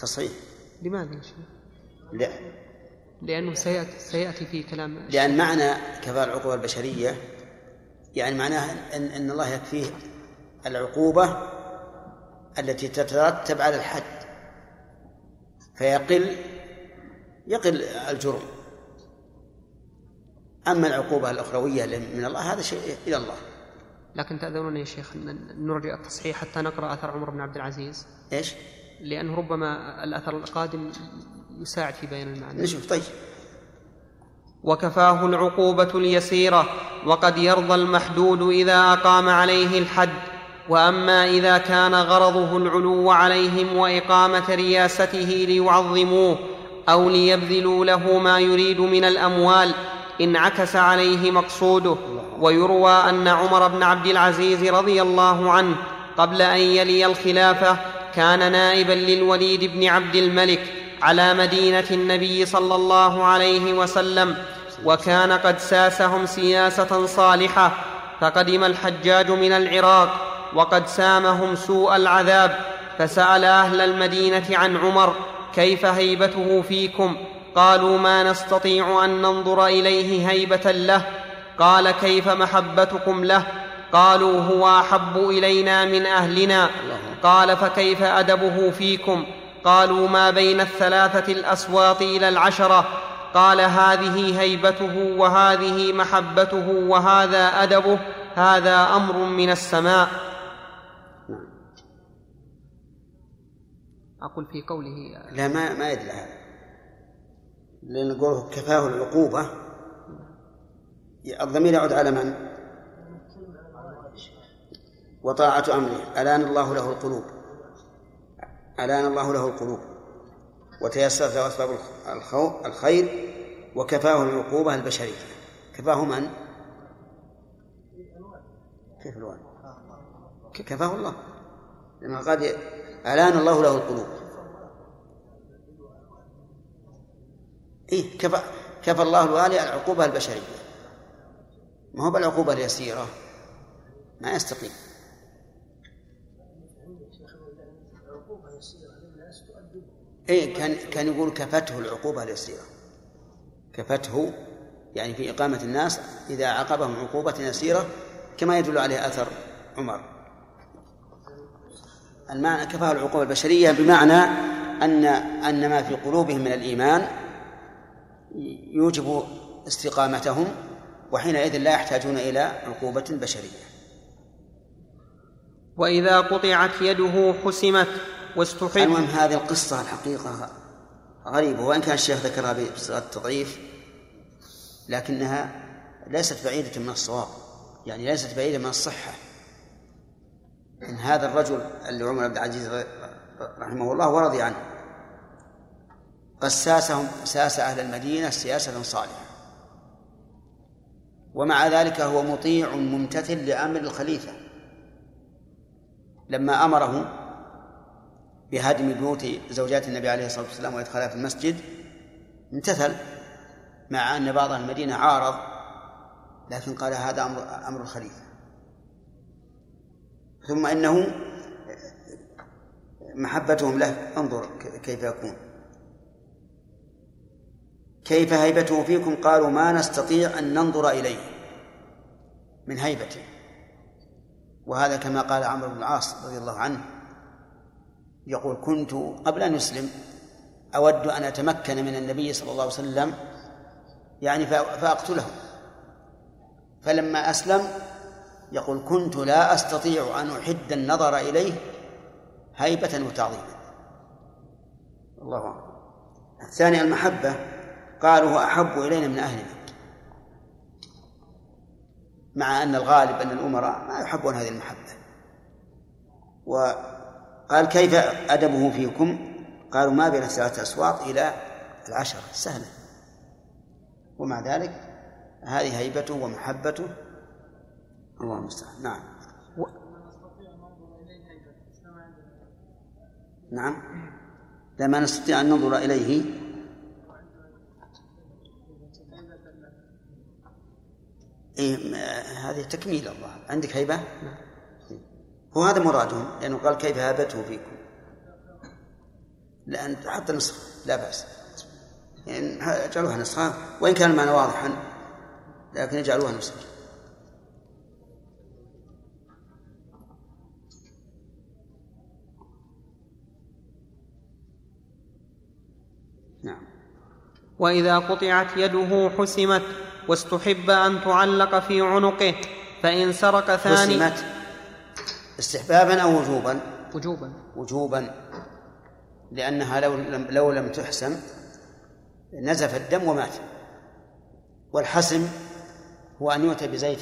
تصحيح. لماذا يا شيخ؟ لا. لأنه سيأتي, سيأتي في كلام لأن معنى كفاءة العقوبة البشرية يعني معناها أن, أن الله يكفيه العقوبة التي تترتب على الحد. فيقل يقل الجرم. أما العقوبة الأخروية من الله هذا شيء إلى الله. لكن تأذنون يا شيخ نرجع التصحيح حتى نقرأ أثر عمر بن عبد العزيز؟ إيش؟ لأنه ربما الأثر القادم يساعد في بيان المعنى. نشوف طيب. وكفاه العقوبة اليسيرة وقد يرضى المحدود إذا أقام عليه الحد. وأما إذا كان غرضه العلو عليهم وإقامة رياسته ليعظموه أو ليبذلوا له ما يريد من الأموال انعكس عليه مقصوده. ويروى أن عمر بن عبد العزيز رضي الله عنه قبل أن يلي الخلافة كان نائبا للوليد بن عبد الملك على مدينة النبي صلى الله عليه وسلم وكان قد ساسهم سياسة صالحة فقدم الحجاج من العراق وقد سامهم سوء العذاب فسأل أهل المدينة عن عمر كيف هيبته فيكم؟ قالوا ما نستطيع أن ننظر إليه هيبة له قال كيف محبتكم له؟ قالوا هو أحب إلينا من أهلنا. قال فكيف أدبه فيكم؟ قالوا ما بين الثلاثة الاسواط إلى العشرة. قال هذه هيبته وهذه محبته وهذا أدبه. هذا أمر من السماء. أقول في قوله لا ما ما يدري هذا. لأن نقول كفاه العقوبة. الضمير يعود على من؟ وطاعة أمره. ألان الله له القلوب. ألان الله له القلوب. وتيسرت له أسباب الخير وكفاه العقوبة البشرية. كفاه من؟ كيف الوالد؟ كفاه الله. لما قد ألان الله له القلوب. إيه كفى كفى الله الوالي العقوبة البشرية. ما هو بالعقوبة اليسيرة؟ ما يستقيم. إيه كان كان يقول كفته العقوبة اليسيرة كفته يعني في إقامة الناس إذا عاقبهم عقوبة يسيرة كما يدل عليه أثر عمر. المعنى كفاه العقوبة البشرية بمعنى أن أن ما في قلوبهم من الإيمان يوجب استقامتهم وحينئذ لا يحتاجون إلى عقوبة بشرية. وإذا قطعت يده حسمت واستحب المهم هذه القصة الحقيقة غريبة وإن كان الشيخ ذكرها بصيغة التضعيف لكنها ليست بعيدة من الصواب يعني ليست بعيدة من الصحة. إن هذا الرجل اللي عمر بن العزيز رحمه الله ورضي عنه قد ساسهم ساس أهل المدينة سياسة صالحة. ومع ذلك هو مطيع ممتثل لأمر الخليفة. لما أمره بهدم بيوت زوجات النبي عليه الصلاة والسلام وإدخالها في المسجد امتثل مع أن بعض المدينة عارض لكن قال هذا أمر أمر الخليفة. ثم إنه محبتهم له انظر كيف يكون. كيف هيبته فيكم؟ قالوا ما نستطيع أن ننظر إليه. من هيبته. وهذا كما قال عمرو بن العاص رضي الله عنه يقول كنت قبل أن يسلم أود أن أتمكن من النبي صلى الله عليه وسلم يعني فأقتله. فلما أسلم يقول كنت لا أستطيع أن أحد النظر إليه هيبة وتعظيما. الله أكبر. الثاني المحبة. قالوا أحب إلينا من أهلنا مع أن الغالب أن الأمراء ما يحبون هذه المحبة. وقال كيف أدبه فيكم؟ قالوا ما بين ثلاثة أسواط إلى العشرة. سهلة. ومع ذلك هذه هيبته ومحبته الله المستعان. نعم. و... نعم. لا ما نستطيع أن ننظر إليه. إيه هذه تكميل الله عندك هيبة؟ هو هذا مرادهم لأنه قال كيف هابته فيكم لأن حتى نسخة لا بأس. يعني اجعلوها نسخة وإن كان المعنى واضحا لكن اجعلوها نسخة. نعم. وإذا قطعت يده حسمت واستحب أن تعلق في عنقه فإن سرق ثاني حسمت. استحبابا أو وجوبا؟ وجوبا. وجوبا. لأنها لو لم لو لم تحسم نزف الدم ومات. والحسم هو أن يؤتى بزيت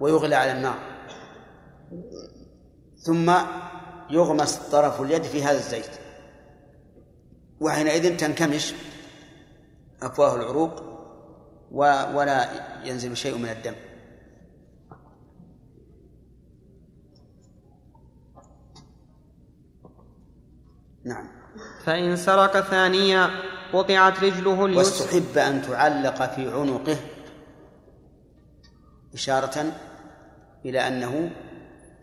ويغلى على النار. ثم يغمس طرف اليد في هذا الزيت. وحينئذ تنكمش أفواه العروق ولا ينزل شيء من الدم. نعم. فإن سرق ثانيا قطعت رجله اليسرى. واستحب أن تعلق في عنقه. إشارة إلى أنه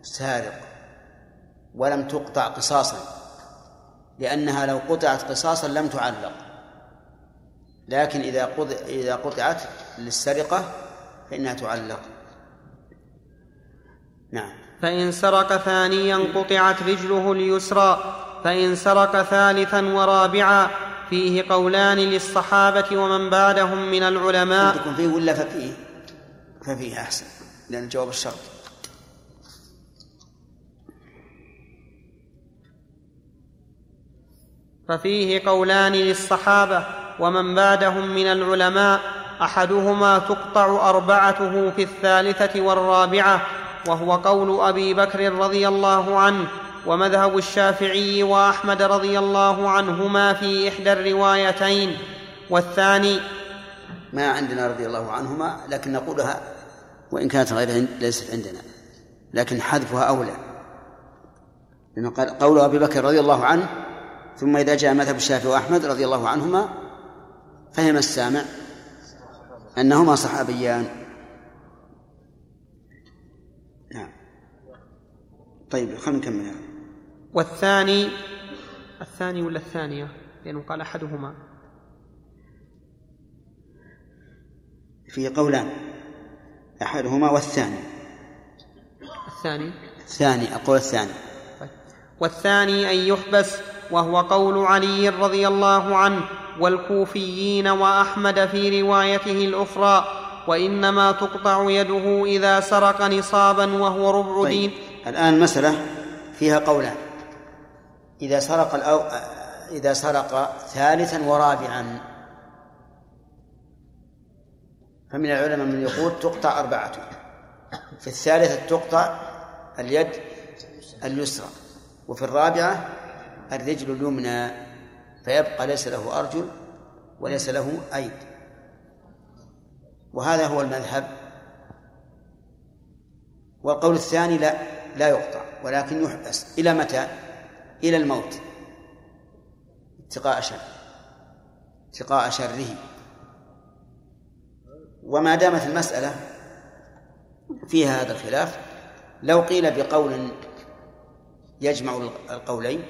سارق ولم تقطع قصاصا لأنها لو قطعت قصاصا لم تعلق. لكن إذا قطع إذا قطعت للسرقة فإنها تعلق. نعم. فإن سرق ثانيا قطعت رجله اليسرى. فإن سرق ثالثا ورابعا فيه قولان للصحابة ومن بعدهم من العلماء. عندكم فيه ولا ففيه ففيه أحسن لأن جواب الشرط. ففيه قولان للصحابة ومن بعدهم من العلماء. أحدهما تقطع أربعته في الثالثة والرابعة وهو قول أبي بكر رضي الله عنه. ومذهب الشافعي وأحمد رضي الله عنهما في إحدى الروايتين. والثاني ما عندنا رضي الله عنهما لكن نقولها وإن كانت غير ليست عندنا لكن حذفها أولى. لأنه قال قول أبي بكر رضي الله عنه ثم إذا جاء مذهب الشافعي وأحمد رضي الله عنهما فهم السامع أنهما صحابيان. نعم. طيب خلينا نكمل. والثاني الثاني ولا الثانية؟ لأنه قال أحدهما. في قولان أحدهما والثاني. الثاني؟ الثاني أقول الثاني. طيب. والثاني أن يحبس وهو قول علي رضي الله عنه والكوفيين وأحمد في روايته الأخرى وإنما تقطع يده إذا سرق نصابا وهو ربع طيب. دين. الآن المساله فيها قولان. إذا سرق الأو... إذا سرق ثالثا ورابعا. فمن العلماء من يقول تقطع أربعة. في الثالثة تقطع اليد اليسرى وفي الرابعة الرجل اليمنى. فيبقى ليس له أرجل وليس له أيد. وهذا هو المذهب. والقول الثاني لا لا يقطع ولكن يحبس. إلى متى؟ إلى الموت. اتقاء شر. اتقاء شره. وما دامت المسألة فيها هذا الخلاف لو قيل بقول يجمع القولين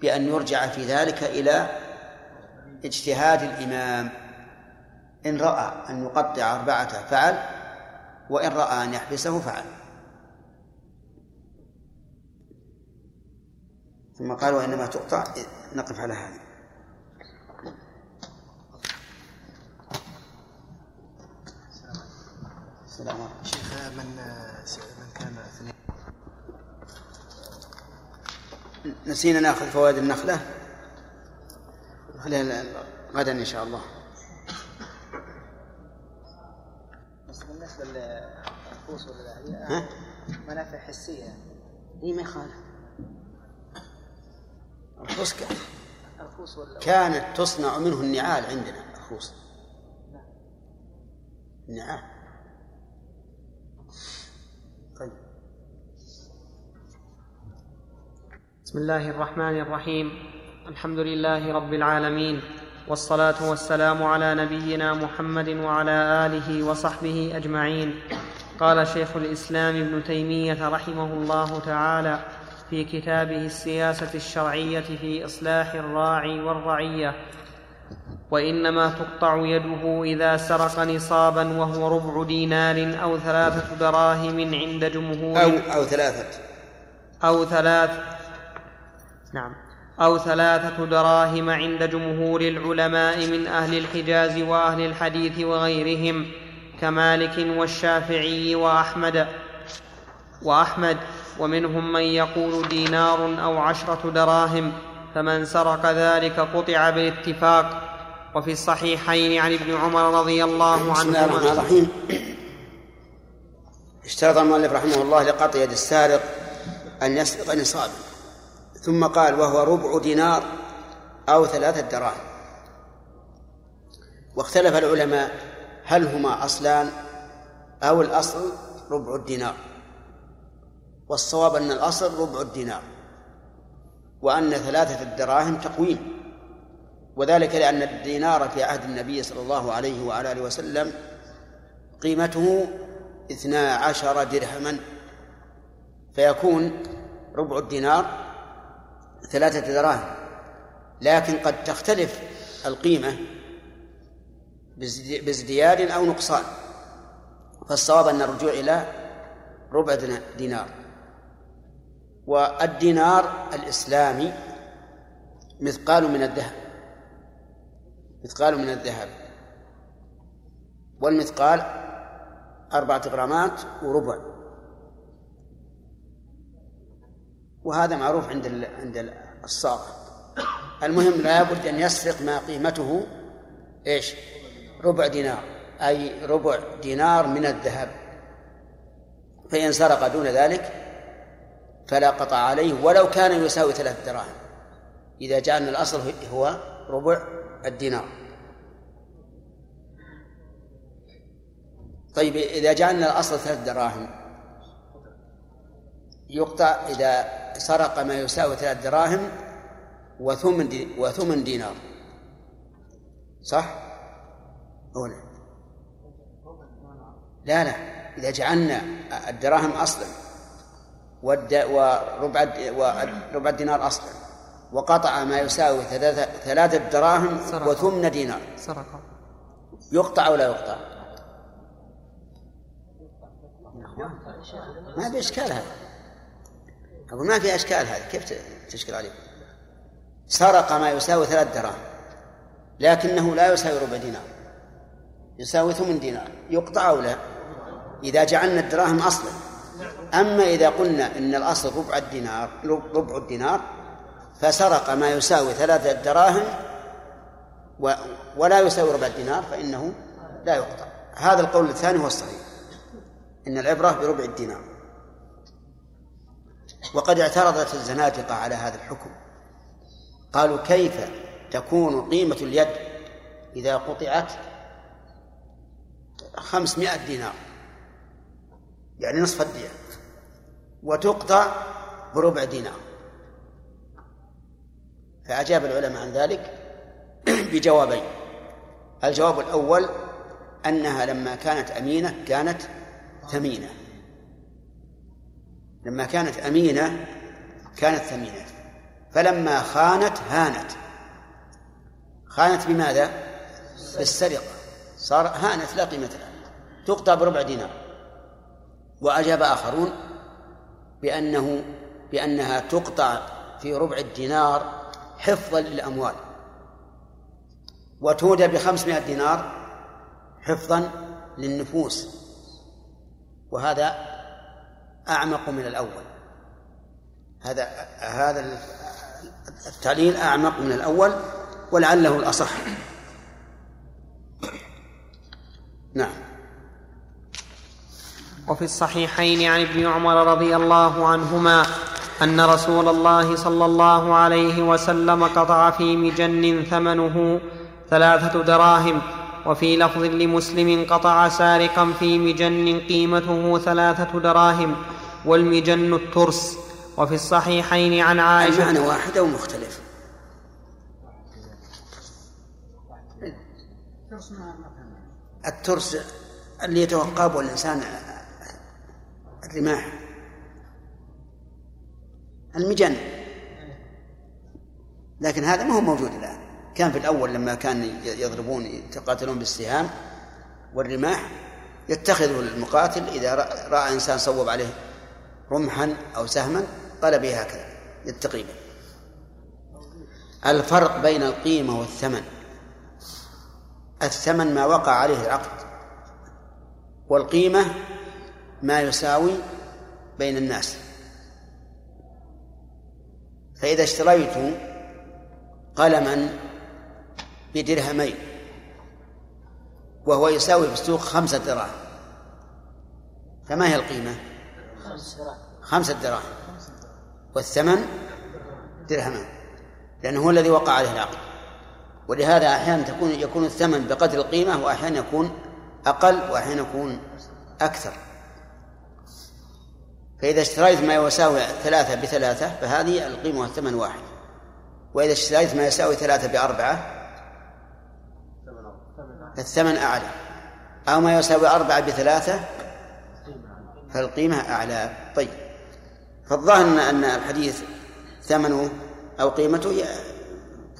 بأن يرجع في ذلك إلى اجتهاد الإمام. إن رأى أن يقطع أربعة فعل وإن رأى أن يحبسه فعل. ثم قال وإنما تقطع نقف على هذا السلام عليكم. شيخ من من كان اثنين؟ نسينا نأخذ فوائد النخلة؟ خليها غدا إن شاء الله. بس بالنسبة للنفوس ولا منافع حسية. اي ما يخالف. الخوص كانت تصنع منه النعال عندنا الخوص النعال طيب. بسم الله الرحمن الرحيم. الحمد لله رب العالمين والصلاة والسلام على نبينا محمد وعلى آله وصحبه أجمعين. قال شيخ الإسلام ابن تيمية رحمه الله تعالى في كتابه السياسة الشرعية في إصلاح الراعي والرعية وإنما تقطع يده إذا سرق نصابا وهو ربع دينار أو ثلاثة دراهم عند جمهور أو أو ثلاثة. أو ثلاث نعم. أو ثلاثة دراهم عند جمهور العلماء من أهل الحجاز وأهل الحديث وغيرهم كمالك والشافعي وأحمد وأحمد ومنهم من يقول دينار أو عشرة دراهم فمن سرق ذلك قطع بالاتفاق. وفي الصحيحين عن ابن عمر رضي الله بسم الله الرحمن عنهما الرحيم. اشترط المؤلف رحمه الله لقطع يد السارق أن يسرق نصابا ثم قال وهو ربع دينار أو ثلاثة دراهم. واختلف العلماء هل هما أصلان أو الأصل ربع الدينار. والصواب أن الأصل ربع الدينار وأن ثلاثة الدراهم تقويم وذلك لأن الدينار في عهد النبي صلى الله عليه وعلى آله وسلم قيمته اثنا عشر درهما. فيكون ربع الدينار ثلاثة دراهم لكن قد تختلف القيمة بازدي- بازدياد أو نقصان فالصواب أن الرجوع إلى ربع دينار. والدينار الإسلامي مثقال من الذهب مثقال من الذهب والمثقال أربعة غرامات وربع. وهذا معروف عند عند ال- الصاغة المهم لا بد أن يسرق ما قيمته إيش؟ ربع دينار أي ربع دينار من الذهب. فإن سرق دون ذلك فلا قطع عليه ولو كان يساوي ثلاث دراهم إذا جعلنا الأصل هو ربع الدينار طيب إذا جعلنا الأصل ثلاث دراهم يقطع إذا سرق ما يساوي ثلاث دراهم وثمن دي وثمن دينار صح؟ أو لا؟ لا إذا جعلنا الدراهم أصلا وربع وربع الدينار أصلا. وقطع ما يساوي ثلاثة دراهم. وثمن دينار. سرق يقطع لا يقطع؟ ما في إشكال هذا. أقول ما في أشكال هذا. كيف تشكل عليكم سرق ما يساوي ثلاث دراهم. لكنه لا يساوي ربع دينار. يساوي ثمن دينار. يقطع أو لا؟ إذا جعلنا الدراهم أصلا. أما إذا قلنا إن الأصل ربع الدينار ربع الدينار فسرق ما يساوي ثلاثة دراهم ولا يساوي ربع الدينار فإنه لا يقطع هذا القول الثاني هو الصحيح. إن العبرة بربع الدينار. وقد اعترضت الزنادقة على هذا الحكم. قالوا كيف تكون قيمة اليد إذا قطعت خمسمائة دينار؟ يعني نصف الدية وتقطع بربع دينار. فأجاب العلماء عن ذلك بجوابين. الجواب الأول أنها لما كانت أمينة كانت ثمينة. لما كانت أمينة كانت ثمينة. فلما خانت هانت. خانت بماذا؟ بالسرقة. صار هانت لا قيمة لها. تقطع بربع دينار. وأجاب آخرون بأنه بأنها تقطع في ربع الدينار حفظا للأموال. وتودى بخمسمائة دينار حفظا للنفوس. وهذا أعمق من الأول. هذا هذا التعليل أعمق من الأول ولعله الأصح نعم وفي الصحيحين عن ابن عمر رضي الله عنهما أن رسول الله صلى الله عليه وسلم قطع في مجن ثمنه ثلاثة دراهم وفي لفظ لمسلم قطع سارقا في مجن قيمته ثلاثة دراهم والمجن الترس. وفي الصحيحين عن عائشة المعنى واحد أو مختلف؟ الترس اللي يتوقبه الإنسان الرماح. المجن. لكن هذا ما هو موجود الآن. كان في الأول لما كان يضربون يتقاتلون بالسهام والرماح يتخذ المقاتل إذا رأى إنسان صوب عليه رمحا أو سهما قال به هكذا يتقي به الفرق بين القيمة والثمن. الثمن ما وقع عليه العقد والقيمة ما يساوي بين الناس. فإذا اشتريت قلما بدرهمين وهو يساوي في السوق خمسة دراهم. فما هي القيمة؟ خمسة دراهم. والثمن درهمان لأنه هو الذي وقع عليه العقد. ولهذا أحيانا تكون يكون الثمن بقدر القيمة وأحيانا يكون أقل وأحيانا يكون أكثر. فإذا اشتريت ما يساوي ثلاثة بثلاثة فهذه القيمة والثمن واحد. وإذا اشتريت ما يساوي ثلاثة بأربعة الثمن أعلى. أو ما يساوي أربعة بثلاثة فالقيمة أعلى. طيب. فالظاهر أن الحديث ثمنه أو قيمته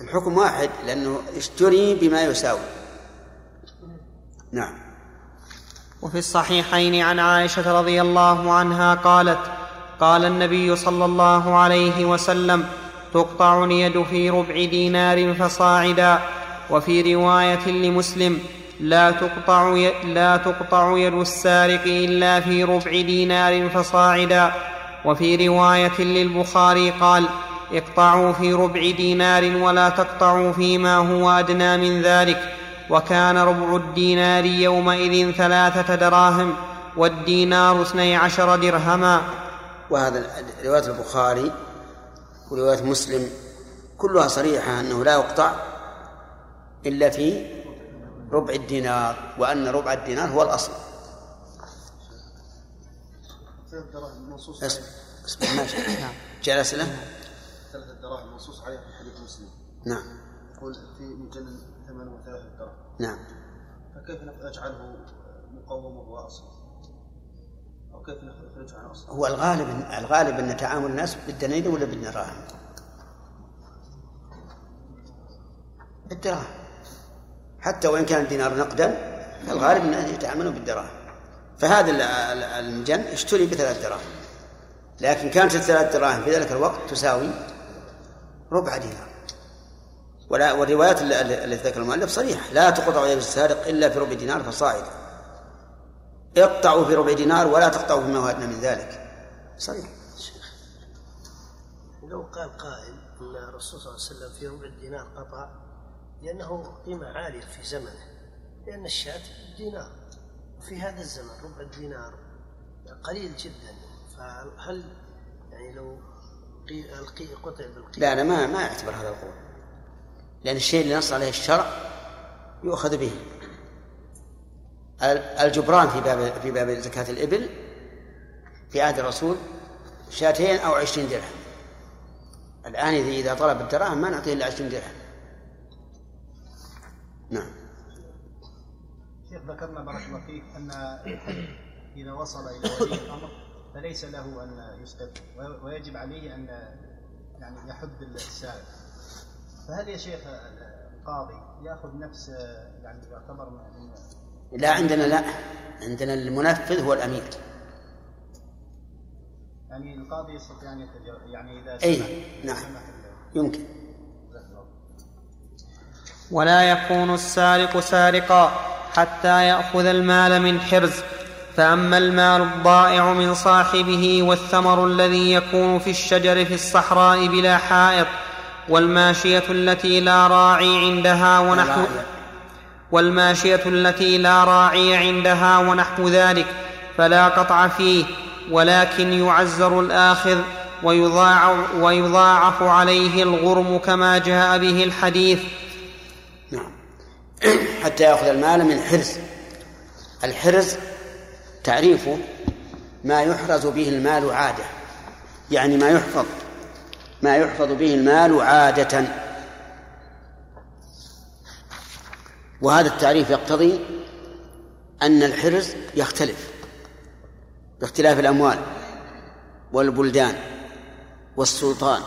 الحكم واحد لأنه اشتري بما يساوي. نعم. وفي الصحيحين عن عائشة رضي الله عنها قالت قال النبي صلى الله عليه وسلم تقطع اليد في ربع دينار فصاعدا. وفي رواية لمسلم لا تقطع لا تقطع يد السارق إلا في ربع دينار فصاعدا. وفي رواية للبخاري قال اقطعوا في ربع دينار ولا تقطعوا فيما هو أدنى من ذلك. وكان ربع الدينار يومئذ ثلاثة دراهم والدينار اثني عشر درهما. وهذا رواية البخاري ورواية مسلم كلها صريحة أنه لا يقطع إلا في ربع الدينار وأن ربع الدينار هو الأصل. نعم جاء الأسئلة؟ ثلاثة دراهم منصوص عليها في حديث مسلم. نعم. يقول في مجلد ثمنه ثلاثة دراهم نعم. فكيف نجعله مقومه هو أصل؟ أو كيف نخرجه عن أصل؟ هو الغالب الغالب أن تعامل الناس بالدنانير ولا بالدراهم؟ بالدراهم. حتى وإن كان الدينار نقدا فالغالب أن يتعاملون بالدراهم. فهذا المجن اشتري بثلاث دراهم. لكن كانت الثلاث دراهم في ذلك الوقت تساوي ربع دينار. ولا والروايات التي ذكر المؤلف صريحة لا تقطع يد السارق إلا في ربع دينار فصاعدا اقطعوا في ربع دينار ولا تقطعوا فيما أدنى من ذلك. صريح. لو قال قائل أن الرسول صلى الله عليه وسلم في ربع الدينار قطع لأنه قيمة عالية في زمنه لأن الشاة دينار. وفي هذا الزمن ربع الدينار قليل جدا. فهل يعني لو قطع بالقيمة؟ لا لا ما ما يعتبر هذا القول. لأن الشيء اللي نص عليه الشرع يؤخذ به. الجبران في باب في باب زكاة الإبل في عهد الرسول شاتين أو عشرين درهم. الآن إذا طلب الدراهم ما نعطيه إلا عشرين درهم. نعم. شيخ ذكرنا بارك الله فيك أن إذا وصل إلى ولي الأمر فليس له أن يسقط ويجب عليه أن يعني يحد السائل. فهل يا شيخ القاضي يأخذ نفس يعني يعتبر من لا عندنا لا. عندنا المنفذ هو الأمير. يعني القاضي يستطيع ان يعني إذا اي نعم. يمكن. ولا يكون السارق سارقا حتى يأخذ المال من حرز. فأما المال الضائع من صاحبه والثمر الذي يكون في الشجر في الصحراء بلا حائط والماشية التي لا راعي عندها ونحو والماشية التي لا راعي عندها ونحو ذلك فلا قطع فيه ولكن يعزر الآخذ ويضاعف, ويضاعف عليه الغرم كما جاء به الحديث. نعم. حتى يأخذ المال من حرز. الحرز تعريفه ما يحرز به المال عادة يعني ما يحفظ. ما يحفظ به المال عادة. وهذا التعريف يقتضي أن الحرز يختلف باختلاف الأموال والبلدان والسلطان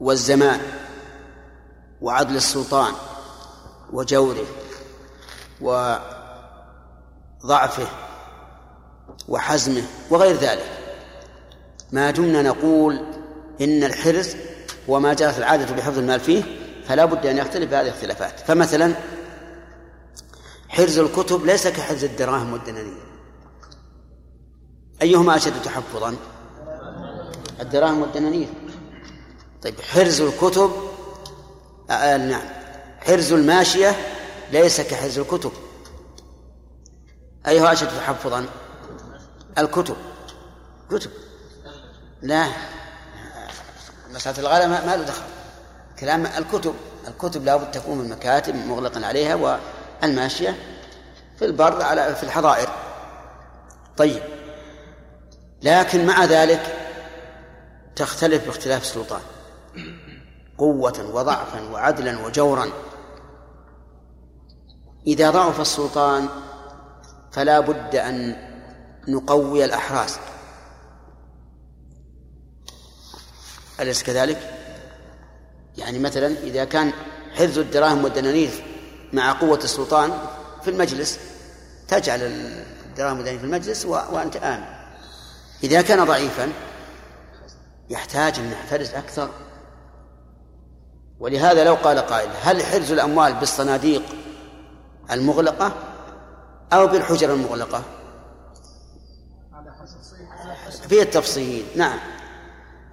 والزمان وعدل السلطان وجوره وضعفه وحزمه وغير ذلك. ما دمنا نقول إن الحرز وما جرت العادة بحفظ المال فيه فلا بد أن يختلف بهذه الاختلافات. فمثلا حرز الكتب ليس كحرز الدراهم والدنانير. أيهما أشد تحفظا؟ الدراهم والدنانير. طيب حرز الكتب آه, آه، نعم. حرز الماشية ليس كحرز الكتب. أيها أشد تحفظا؟ الكتب. كتب. لا. مسألة الغلاء ما له دخل. كلام الكتب. الكتب لابد تكون من مكاتب مغلقا عليها والماشية في البر على في الحظائر. طيب. لكن مع ذلك تختلف باختلاف السلطان. قوة وضعفا وعدلا وجورا. إذا ضعف السلطان فلا بد أن نقوي الأحراس. أليس كذلك؟ يعني مثلا إذا كان حفظ الدراهم والدنانير مع قوة السلطان في المجلس تجعل الدراهم والدنانير في المجلس وأنت آمن. إذا كان ضعيفا يحتاج أن نحترز أكثر. ولهذا لو قال قائل هل حرز الأموال بالصناديق المغلقة أو بالحجر المغلقة؟ في التفصيل نعم.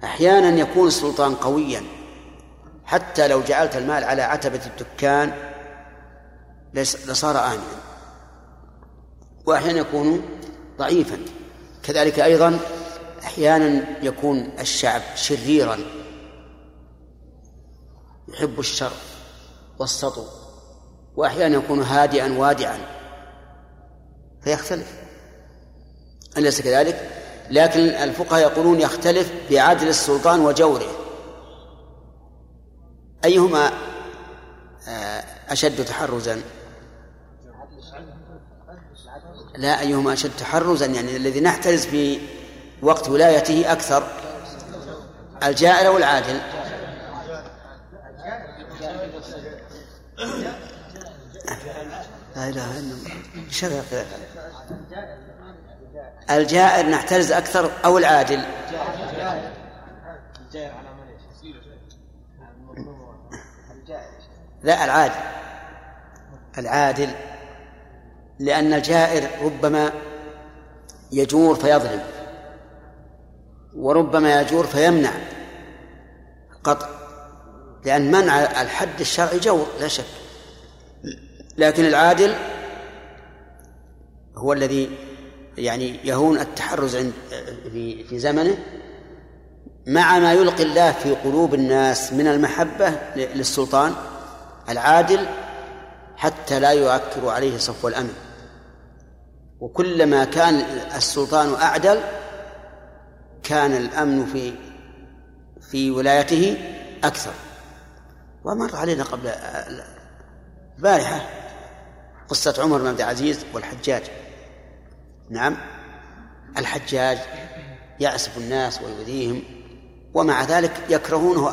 أحيانا يكون السلطان قويا. حتى لو جعلت المال على عتبة الدكان لصار آمنا. وأحيانا يكون ضعيفا. كذلك أيضا أحيانا يكون الشعب شريرا. يحب الشر والسطو. وأحيانا يكون هادئا وادعا فيختلف. أليس كذلك؟ لكن الفقهاء يقولون يختلف بعدل السلطان وجوره. أيهما آه، أشد تحرزا؟ لا أيهما أشد تحرزا؟ يعني الذي نحترز في وقت ولايته أكثر الجائر والعادل. لا إله إلا الله. الجائر نحترز أكثر أو العادل؟ لا العادل. العادل. لأن الجائر ربما يجور فيظلم وربما يجور فيمنع قطع لأن منع الحد الشرعي جور لا شك. لكن العادل هو الذي يعني يهون التحرز عند في في زمنه مع ما يلقي الله في قلوب الناس من المحبة للسلطان العادل حتى لا يؤكر عليه صفو الأمن. وكلما كان السلطان أعدل كان الأمن في في ولايته أكثر. ومر علينا قبل البارحة قصة عمر بن عبد العزيز والحجاج. نعم. الحجاج يأسف الناس ويؤذيهم ومع ذلك يكرهونه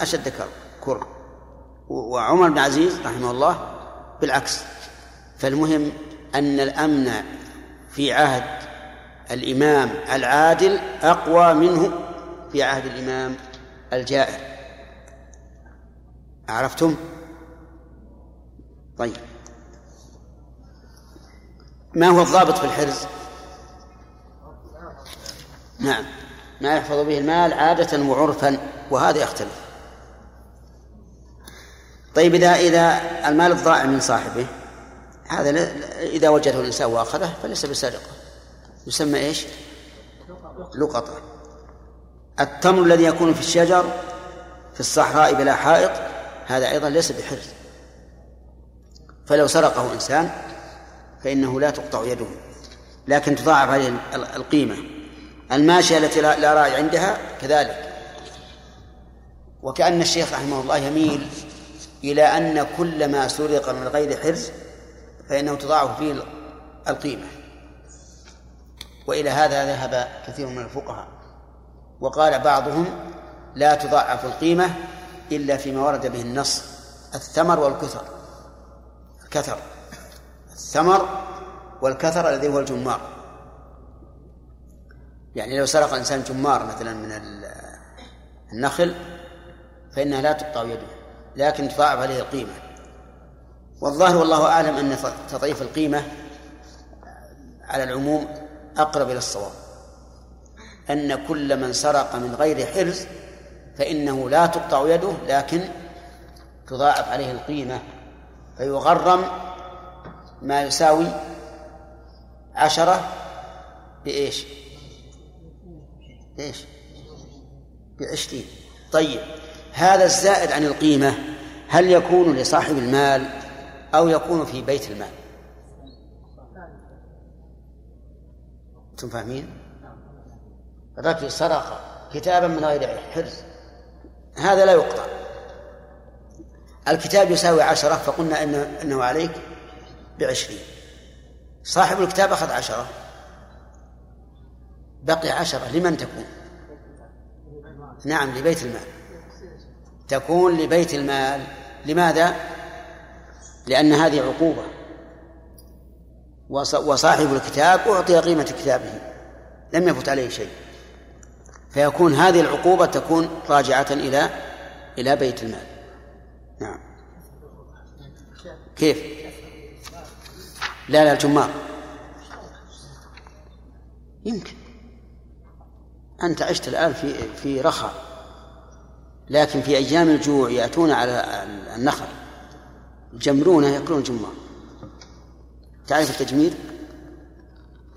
أشد كره وعمر بن عزيز رحمه الله بالعكس. فالمهم أن الأمن في عهد الإمام العادل أقوى منه في عهد الإمام الجائر. عرفتم؟ طيب. ما هو الضابط في الحرز؟ نعم. ما يحفظ به المال عادة وعرفا وهذا يختلف. طيب إذا إذا المال الضائع من صاحبه هذا إذا وجده الإنسان وأخذه فليس بسرقة. يسمى إيش؟ لقطة. التمر الذي يكون في الشجر في الصحراء بلا حائط هذا أيضا ليس بحرز. فلو سرقه إنسان فإنه لا تقطع يده لكن تضاعف عليه القيمة. الماشية التي لا راعي عندها كذلك. وكأن الشيخ رحمه الله يميل إلى أن كل ما سرق من غير حرز فإنه تضاعف فيه القيمة. وإلى هذا ذهب كثير من الفقهاء. وقال بعضهم لا تضاعف القيمة إلا فيما ورد به النص الثمر والكثر الكثر. الثمر والكثر الذي هو الجمار. يعني لو سرق إنسان جمار مثلا من النخل فإنها لا تقطع يده لكن تضاعف عليه القيمة. والظاهر والله أعلم أن تضعيف القيمة على العموم أقرب إلى الصواب. أن كل من سرق من غير حرز فإنه لا تقطع يده لكن تضاعف عليه القيمة فيغرم ما يساوي عشرة بإيش؟ إيش؟ بعشرين. طيب هذا الزائد عن القيمة هل يكون لصاحب المال أو يكون في بيت المال؟ أنتم فاهمين؟ الرجل سرق كتابا من غير حرز. هذا لا يقطع. الكتاب يساوي عشرة فقلنا إنه, إنه عليك. بعشرين. صاحب الكتاب أخذ عشرة. بقي عشرة. لمن تكون؟ نعم لبيت المال. تكون لبيت المال. لماذا؟ لأن هذه عقوبة. وصاحب الكتاب أعطي قيمة كتابه. لم يفت عليه شيء. فيكون هذه العقوبة تكون راجعة إلى إلى بيت المال. نعم. كيف؟ لا لا الجمار. يمكن. أنت عشت الآن في في رخاء لكن في أيام الجوع يأتون على النخل. يجمرونه يأكلون الجمار. تعرف التجمير؟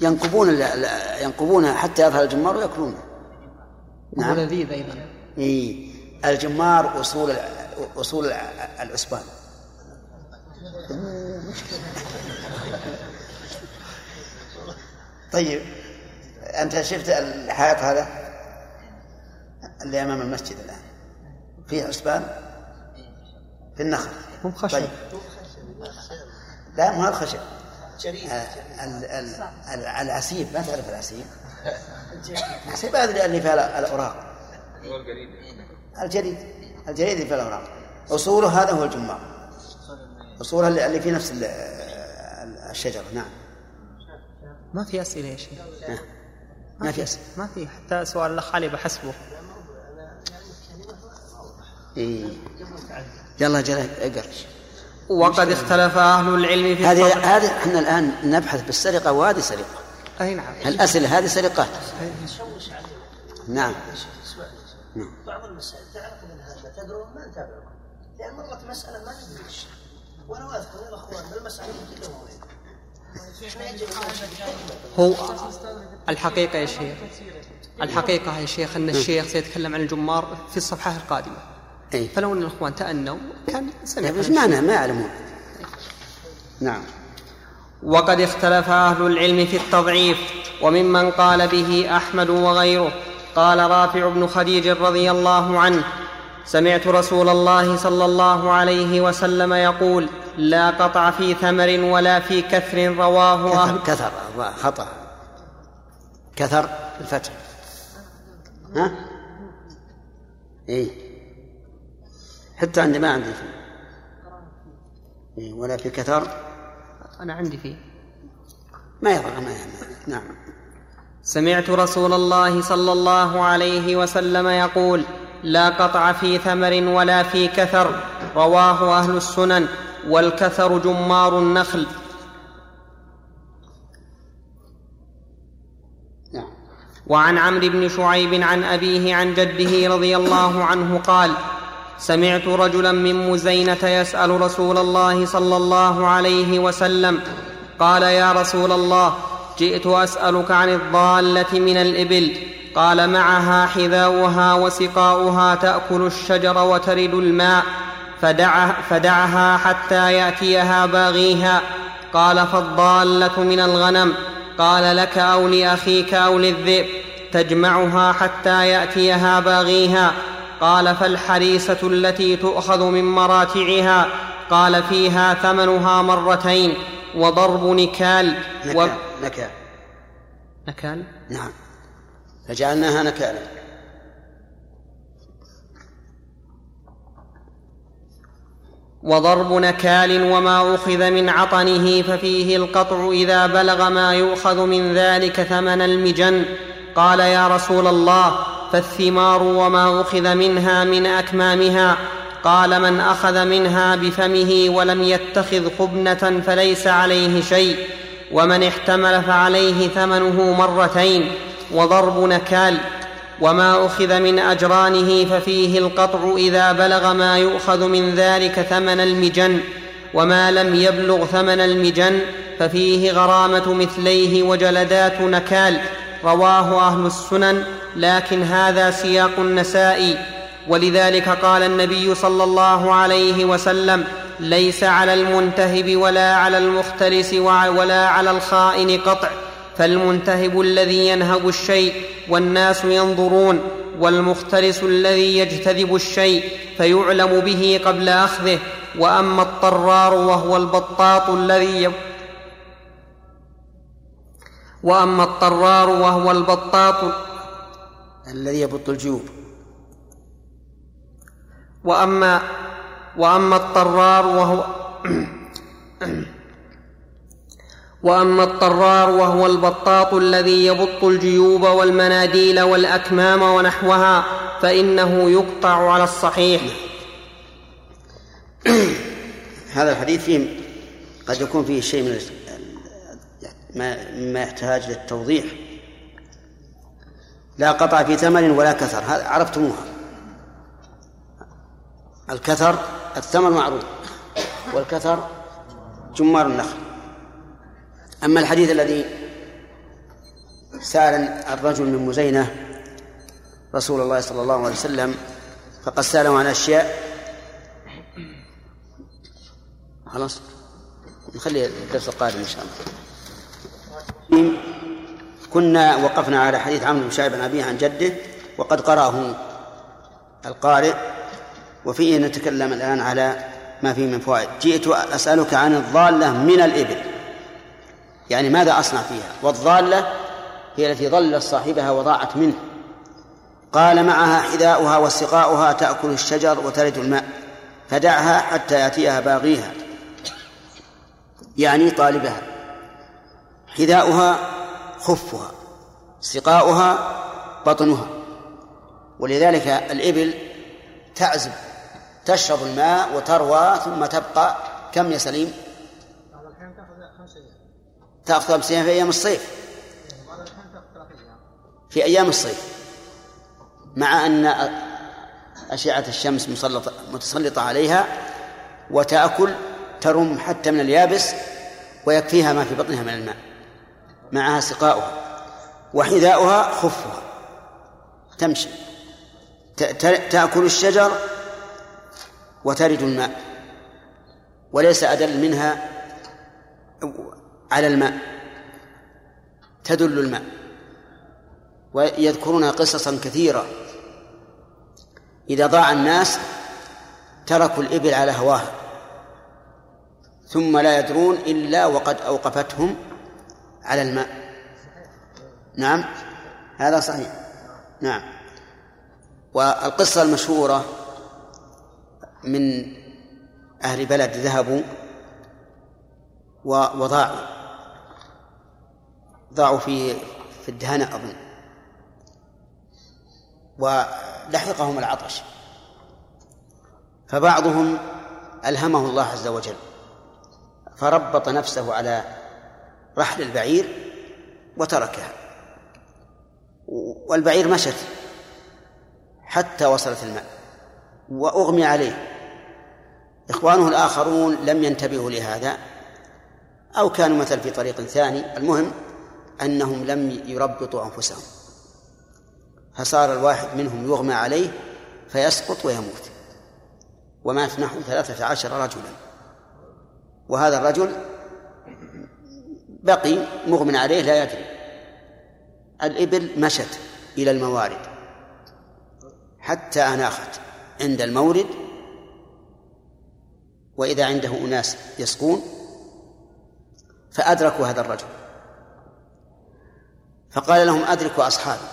ينقبون ينقبونها حتى يظهر الجمار ويأكلونه نعم. لذيذ أيضا. إيه الجمار أصول أصول العسبان طيب أنت شفت الحائط هذا؟ اللي أمام المسجد الآن. فيه عسبان في النخل. هم خشب طيب. لا مو الخشب العسيب ما تعرف العسيب العسيب هذا اللي فيها الأوراق. الجريد الجريد اللي فيه الأوراق. أصوله هذا هو الجمار أصوله اللي في نفس الشجرة. نعم. ما في أسئلة يا شيخ. ما في أسئلة. ما في. حتى سؤال الأخ علي بحسبه. إيه. يلا جل اقرأ. وقد اختلف أهل العلم في هذه هذه إحنا الآن نبحث بالسرقة وهذه سرقة. أي نعم. الأسئلة هذه سرقة. نعم. بعض المسائل تعرف منها تدرون ما نتابعكم لأن مرت مسألة ما ندري وأنا أذكر الأخوان بالمسألة كلهم هو الحقيقة يا شيخ الحقيقة يا شيخ أن الشيخ سيتكلم عن الجمار في الصفحة القادمة. أي. فلو أن الأخوان تأنوا كان سمع. بس ما ما يعلمون. نعم. وقد اختلف أهل العلم في التضعيف وممن قال به أحمد وغيره. قال رافع بن خديج رضي الله عنه سمعت رسول الله صلى الله عليه وسلم يقول لا قطع في ثمر ولا في كثر رواه أهل. كثر خطأ. كثر الفتح. ها؟ إيه. حتى عندي ما عندي فيه إيه ولا في كثر. أنا عندي فيه. ما يضر ما يهم نعم. سمعت رسول الله صلى الله عليه وسلم يقول لا قطع في ثمر ولا في كثر رواه أهل السنن والكثر جمار النخل. وعن عمرو بن شعيب عن أبيه عن جده رضي الله عنه قال سمعت رجلا من مزينة يسأل رسول الله صلى الله عليه وسلم قال يا رسول الله جئت أسألك عن الضالة من الإبل قال معها حذاؤها وسقاؤها تأكل الشجر وترد الماء فدعها, فدعها حتى يأتيها باغيها. قال فالضالة من الغنم قال لك أو لأخيك أو للذئب تجمعها حتى يأتيها باغيها. قال فالحريسه التي تؤخذ من مراتعها قال فيها ثمنها مرتين وضرب نكال نكال و... نكال. نكال؟ نعم. فجعلناها نكالا. وضرب نكال وما أخذ من عطنه ففيه القطع إذا بلغ ما يؤخذ من ذلك ثمن المجن. قال يا رسول الله فالثمار وما أخذ منها من أكمامها. قال من أخذ منها بفمه ولم يتخذ خبنة فليس عليه شيء ومن احتمل فعليه ثمنه مرتين. وضرب نكال وما أخذ من أجرانه ففيه القطع إذا بلغ ما يؤخذ من ذلك ثمن المجن وما لم يبلغ ثمن المجن ففيه غرامة مثليه وجلدات نكال رواه أهل السنن لكن هذا سياق النسائي ولذلك قال النبي صلى الله عليه وسلم ليس على المنتهب ولا على المختلس ولا على الخائن قطع فالمنتهب الذي ينهب الشيء والناس ينظرون والمختلس الذي يجتذب الشيء فيعلم به قبل أخذه وأما الطرار وهو البطاط الذي وأما الطرار وهو البطاط الذي يبط الجيوب. واما وأما الطرار وهو وأما الطرار وهو البطاط الذي يبط الجيوب والمناديل والأكمام ونحوها فإنه يقطع على الصحيح. هذا الحديث فيه قد يكون فيه شيء من ما مما يحتاج للتوضيح. لا قطع في ثمن ولا كثر. عرفتموها. الكثر الثمن معروف. والكثر جمار النخل. أما الحديث الذي سأل الرجل من مزينة رسول الله صلى الله عليه وسلم فقد سأله عن أشياء. خلاص نخلي الدرس القادم إن شاء الله. كنا وقفنا على حديث عمرو بن شعيب عن أبيه عن جده وقد قرأه القارئ وفيه نتكلم الآن على ما فيه من فوائد. جئت أسألك عن الضالة من الإبل. يعني ماذا أصنع فيها؟ والضالة هي التي ضل صاحبها وضاعت منه. قال معها حذاؤها وسقاؤها تأكل الشجر وتلد الماء فدعها حتى يأتيها باغيها. يعني طالبها حذاؤها خفها سقاؤها بطنها. ولذلك الإبل تعزب تشرب الماء وتروى ثم تبقى كم يا سليم؟ تأخذ خمس أيام في أيام الصيف. في أيام الصيف. مع أن أشعة الشمس مسلطة متسلطة عليها وتأكل ترم حتى من اليابس ويكفيها ما في بطنها من الماء. معها سقاؤها وحذاؤها خفها. تمشي. تأكل الشجر وترد الماء. وليس أدل منها على الماء. تدل الماء. ويذكرون قصصا كثيرة. إذا ضاع الناس تركوا الإبل على هواها. ثم لا يدرون إلا وقد أوقفتهم على الماء. نعم. هذا صحيح. نعم. والقصة المشهورة من أهل بلد ذهبوا وضاعوا. ضاعوا في في الدهنة أظن. ولحقهم العطش. فبعضهم ألهمه الله عز وجل. فربط نفسه على رحل البعير وتركها. والبعير مشت حتى وصلت الماء. وأغمي عليه. إخوانه الآخرون لم ينتبهوا لهذا أو كانوا مثل في طريق ثاني. المهم أنهم لم يربطوا أنفسهم. فصار الواحد منهم يغمى عليه فيسقط ويموت. ومات نحو ثلاثة عشر رجلا. وهذا الرجل بقي مغمى عليه لا يدري. الإبل مشت إلى الموارد. حتى أناخت عند المورد. وإذا عنده أناس يسقون فأدركوا هذا الرجل. فقال لهم أدركوا أصحابي.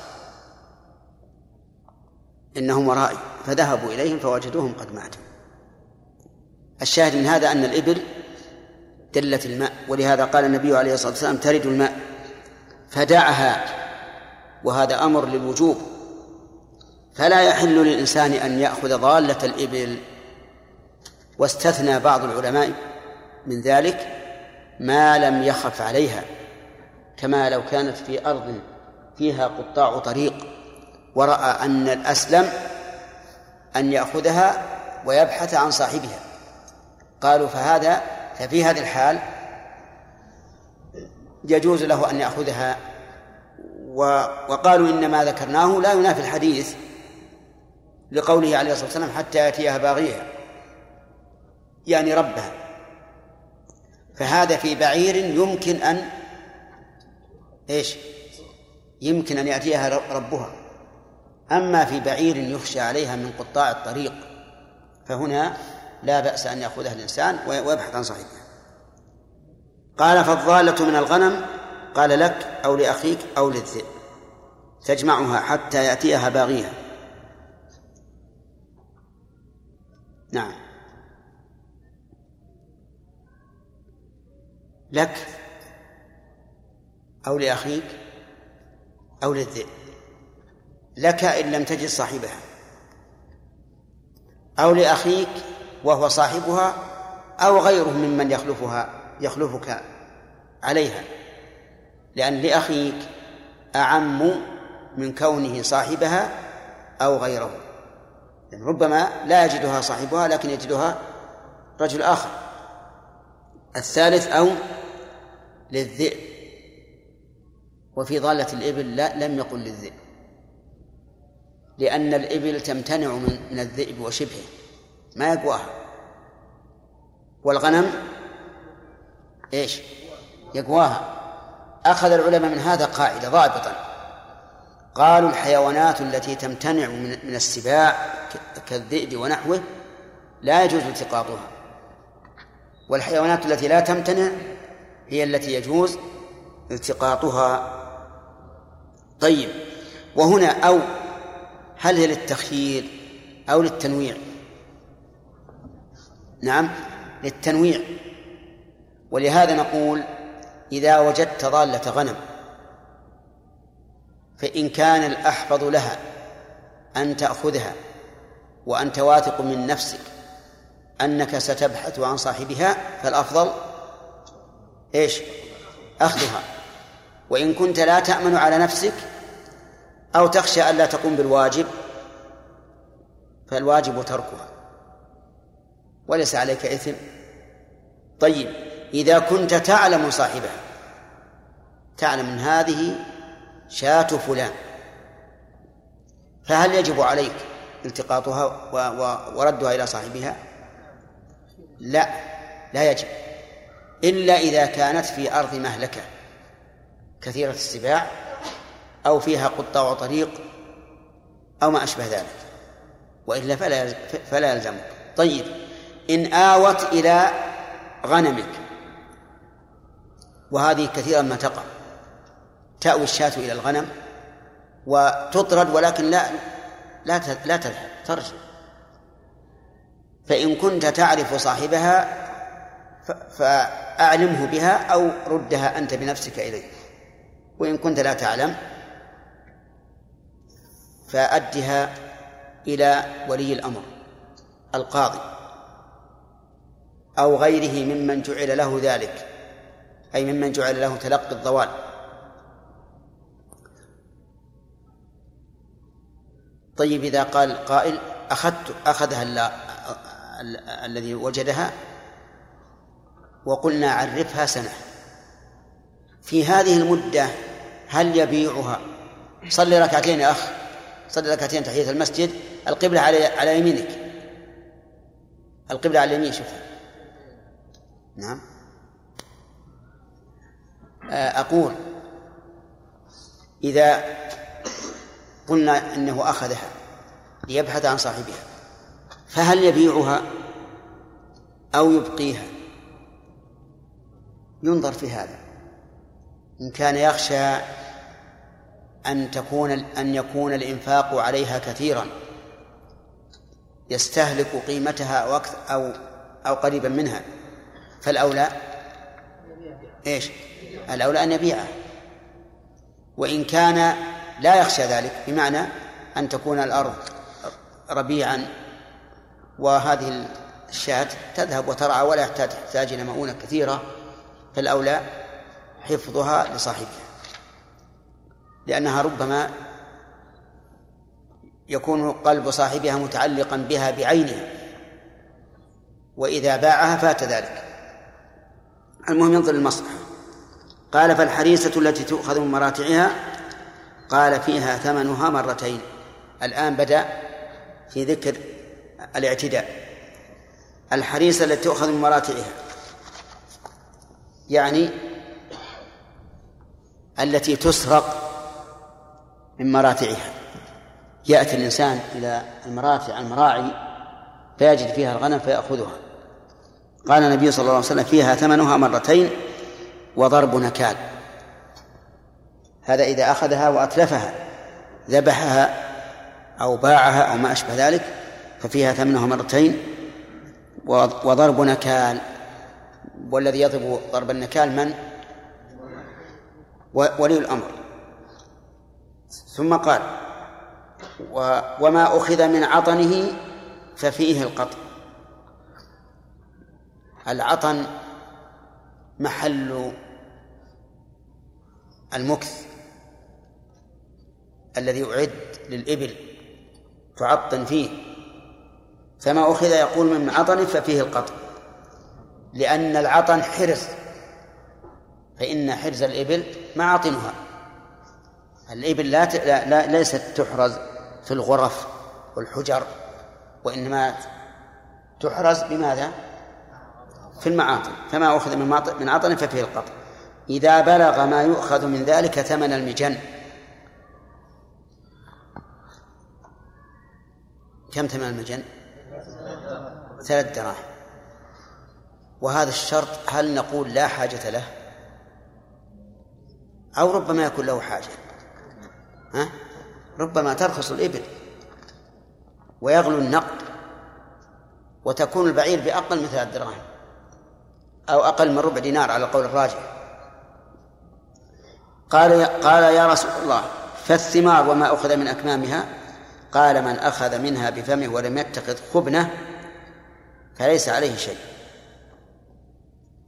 إنهم ورائي. فذهبوا إليهم فوجدوهم قد ماتوا. الشاهد من هذا أن الإبل دلت الماء ولهذا قال النبي عليه الصلاة والسلام ترد الماء. فدعها وهذا أمر للوجوب. فلا يحل للإنسان أن يأخذ ضالة الإبل. واستثنى بعض العلماء من ذلك ما لم يخف عليها. كما لو كانت في أرض فيها قطاع طريق ورأى أن الأسلم أن يأخذها ويبحث عن صاحبها. قالوا فهذا ففي هذه الحال يجوز له أن يأخذها وقالوا إن ما ذكرناه لا ينافي الحديث لقوله عليه الصلاة والسلام حتى يأتيها باغيها يعني ربها. فهذا في بعير يمكن أن إيش؟ يمكن أن يأتيها ربها. أما في بعير يخشى عليها من قطاع الطريق فهنا لا بأس أن يأخذها الإنسان ويبحث عن صاحبها. قال فالضالة من الغنم؟ قال لك أو لأخيك أو للذئب. تجمعها حتى يأتيها باغيها. نعم. لك أو لأخيك أو للذئب. لك إن لم تجد صاحبها. أو لأخيك وهو صاحبها أو غيره ممن يخلفها يخلفك عليها. لأن لأخيك أعم من كونه صاحبها أو غيره. يعني ربما لا يجدها صاحبها لكن يجدها رجل آخر. الثالث أو للذئب. وفي ضالة الإبل لا لم يقل للذئب. لأن الإبل تمتنع من الذئب وشبهه. ما يقواها. والغنم؟ إيش؟ يقواها. أخذ العلماء من هذا قاعدة ضابطا. قالوا الحيوانات التي تمتنع من السباع كالذئب ونحوه لا يجوز التقاطها. والحيوانات التي لا تمتنع هي التي يجوز التقاطها طيب وهنا أو هل هي للتخيير أو للتنويع؟ نعم للتنويع. ولهذا نقول إذا وجدت ضالة غنم فإن كان الأحفظ لها أن تأخذها وأنت واثق من نفسك أنك ستبحث عن صاحبها فالأفضل إيش؟ أخذها. وإن كنت لا تأمن على نفسك أو تخشى ألا تقوم بالواجب فالواجب تركها. وليس عليك إثم. طيب إذا كنت تعلم صاحبها تعلم أن هذه شاة فلان فهل يجب عليك التقاطها وردها إلى صاحبها؟ لا لا يجب إلا إذا كانت في أرض مهلكة. كثيرة السباع أو فيها قطاع طريق أو ما أشبه ذلك. وإلا فلا فلا يلزمك. طيب إن آوت إلى غنمك وهذه كثيرا ما تقع تأوي الشاة إلى الغنم وتطرد ولكن لا لا لا تذهب ترجع. فإن كنت تعرف صاحبها فأعلمه بها أو ردها أنت بنفسك إليه. وإن كنت لا تعلم فأدها إلى ولي الأمر القاضي أو غيره ممن جعل له ذلك أي ممن جعل له تلقي الضوال. طيب إذا قال قائل أخذت أخذها الذي وجدها وقلنا عرفها سنة في هذه المدة هل يبيعها؟ صلي ركعتين يا أخ. صلي ركعتين تحية المسجد. القبلة على على يمينك. القبلة على اليمين شوفها نعم. آه، أقول إذا قلنا إنه أخذها ليبحث عن صاحبها فهل يبيعها أو يبقيها؟ ينظر في هذا. إن كان يخشى أن تكون أن يكون الإنفاق عليها كثيرا يستهلك قيمتها أو أو أو قريبا منها فالأولى إيش؟ الأولى أن يبيعه وإن كان لا يخشى ذلك بمعنى أن تكون الأرض ربيعا وهذه الشاة تذهب وترعى ولا تحتاج إلى مؤونة كثيرة فالأولى حفظها لصاحبها. لأنها ربما يكون قلب صاحبها متعلقا بها بعينها. وإذا باعها فات ذلك. المهم ينظر المصلحة قال فالحريسة التي تؤخذ من مراتعها قال فيها ثمنها مرتين. الآن بدأ في ذكر الاعتداء. الحريسة التي تؤخذ من مراتعها يعني التي تسرق من مراتعها يأتي الإنسان إلى المراتع المراعي فيجد فيها الغنم فيأخذها. قال النبي صلى الله عليه وسلم فيها ثمنها مرتين وضرب نكال. هذا إذا أخذها وأتلفها ذبحها أو باعها أو ما أشبه ذلك ففيها ثمنها مرتين وضرب نكال. والذي يضرب ضرب النكال من؟ ولي الأمر. ثم قال وما أخذ من عطنه ففيه القطع. العطن محل المكث الذي أعد للإبل تعطن فيه. فما أخذ يقول من عطن ففيه القطع. لأن العطن حرز فإن حرز الإبل معاطنها الإبل لا, لا, ليست تحرز في الغرف والحجر وإنما تحرز بماذا؟ في المعاطن فما أخذ من من عطن ففيه القطع إذا بلغ ما يؤخذ من ذلك ثمن المجن كم ثمن المجن؟ ثلاث دراهم وهذا الشرط هل نقول لا حاجة له؟ أو ربما يكون له حاجة. ها؟ ربما ترخص الإبل ويغلو النقد وتكون البعير بأقل من ثلاث دراهم أو أقل من ربع دينار على القول الراجح. قال قال يا رسول الله فالثمار وما أخذ من أكمامها؟ قال من أخذ منها بفمه ولم يتخذ خبنة فليس عليه شيء.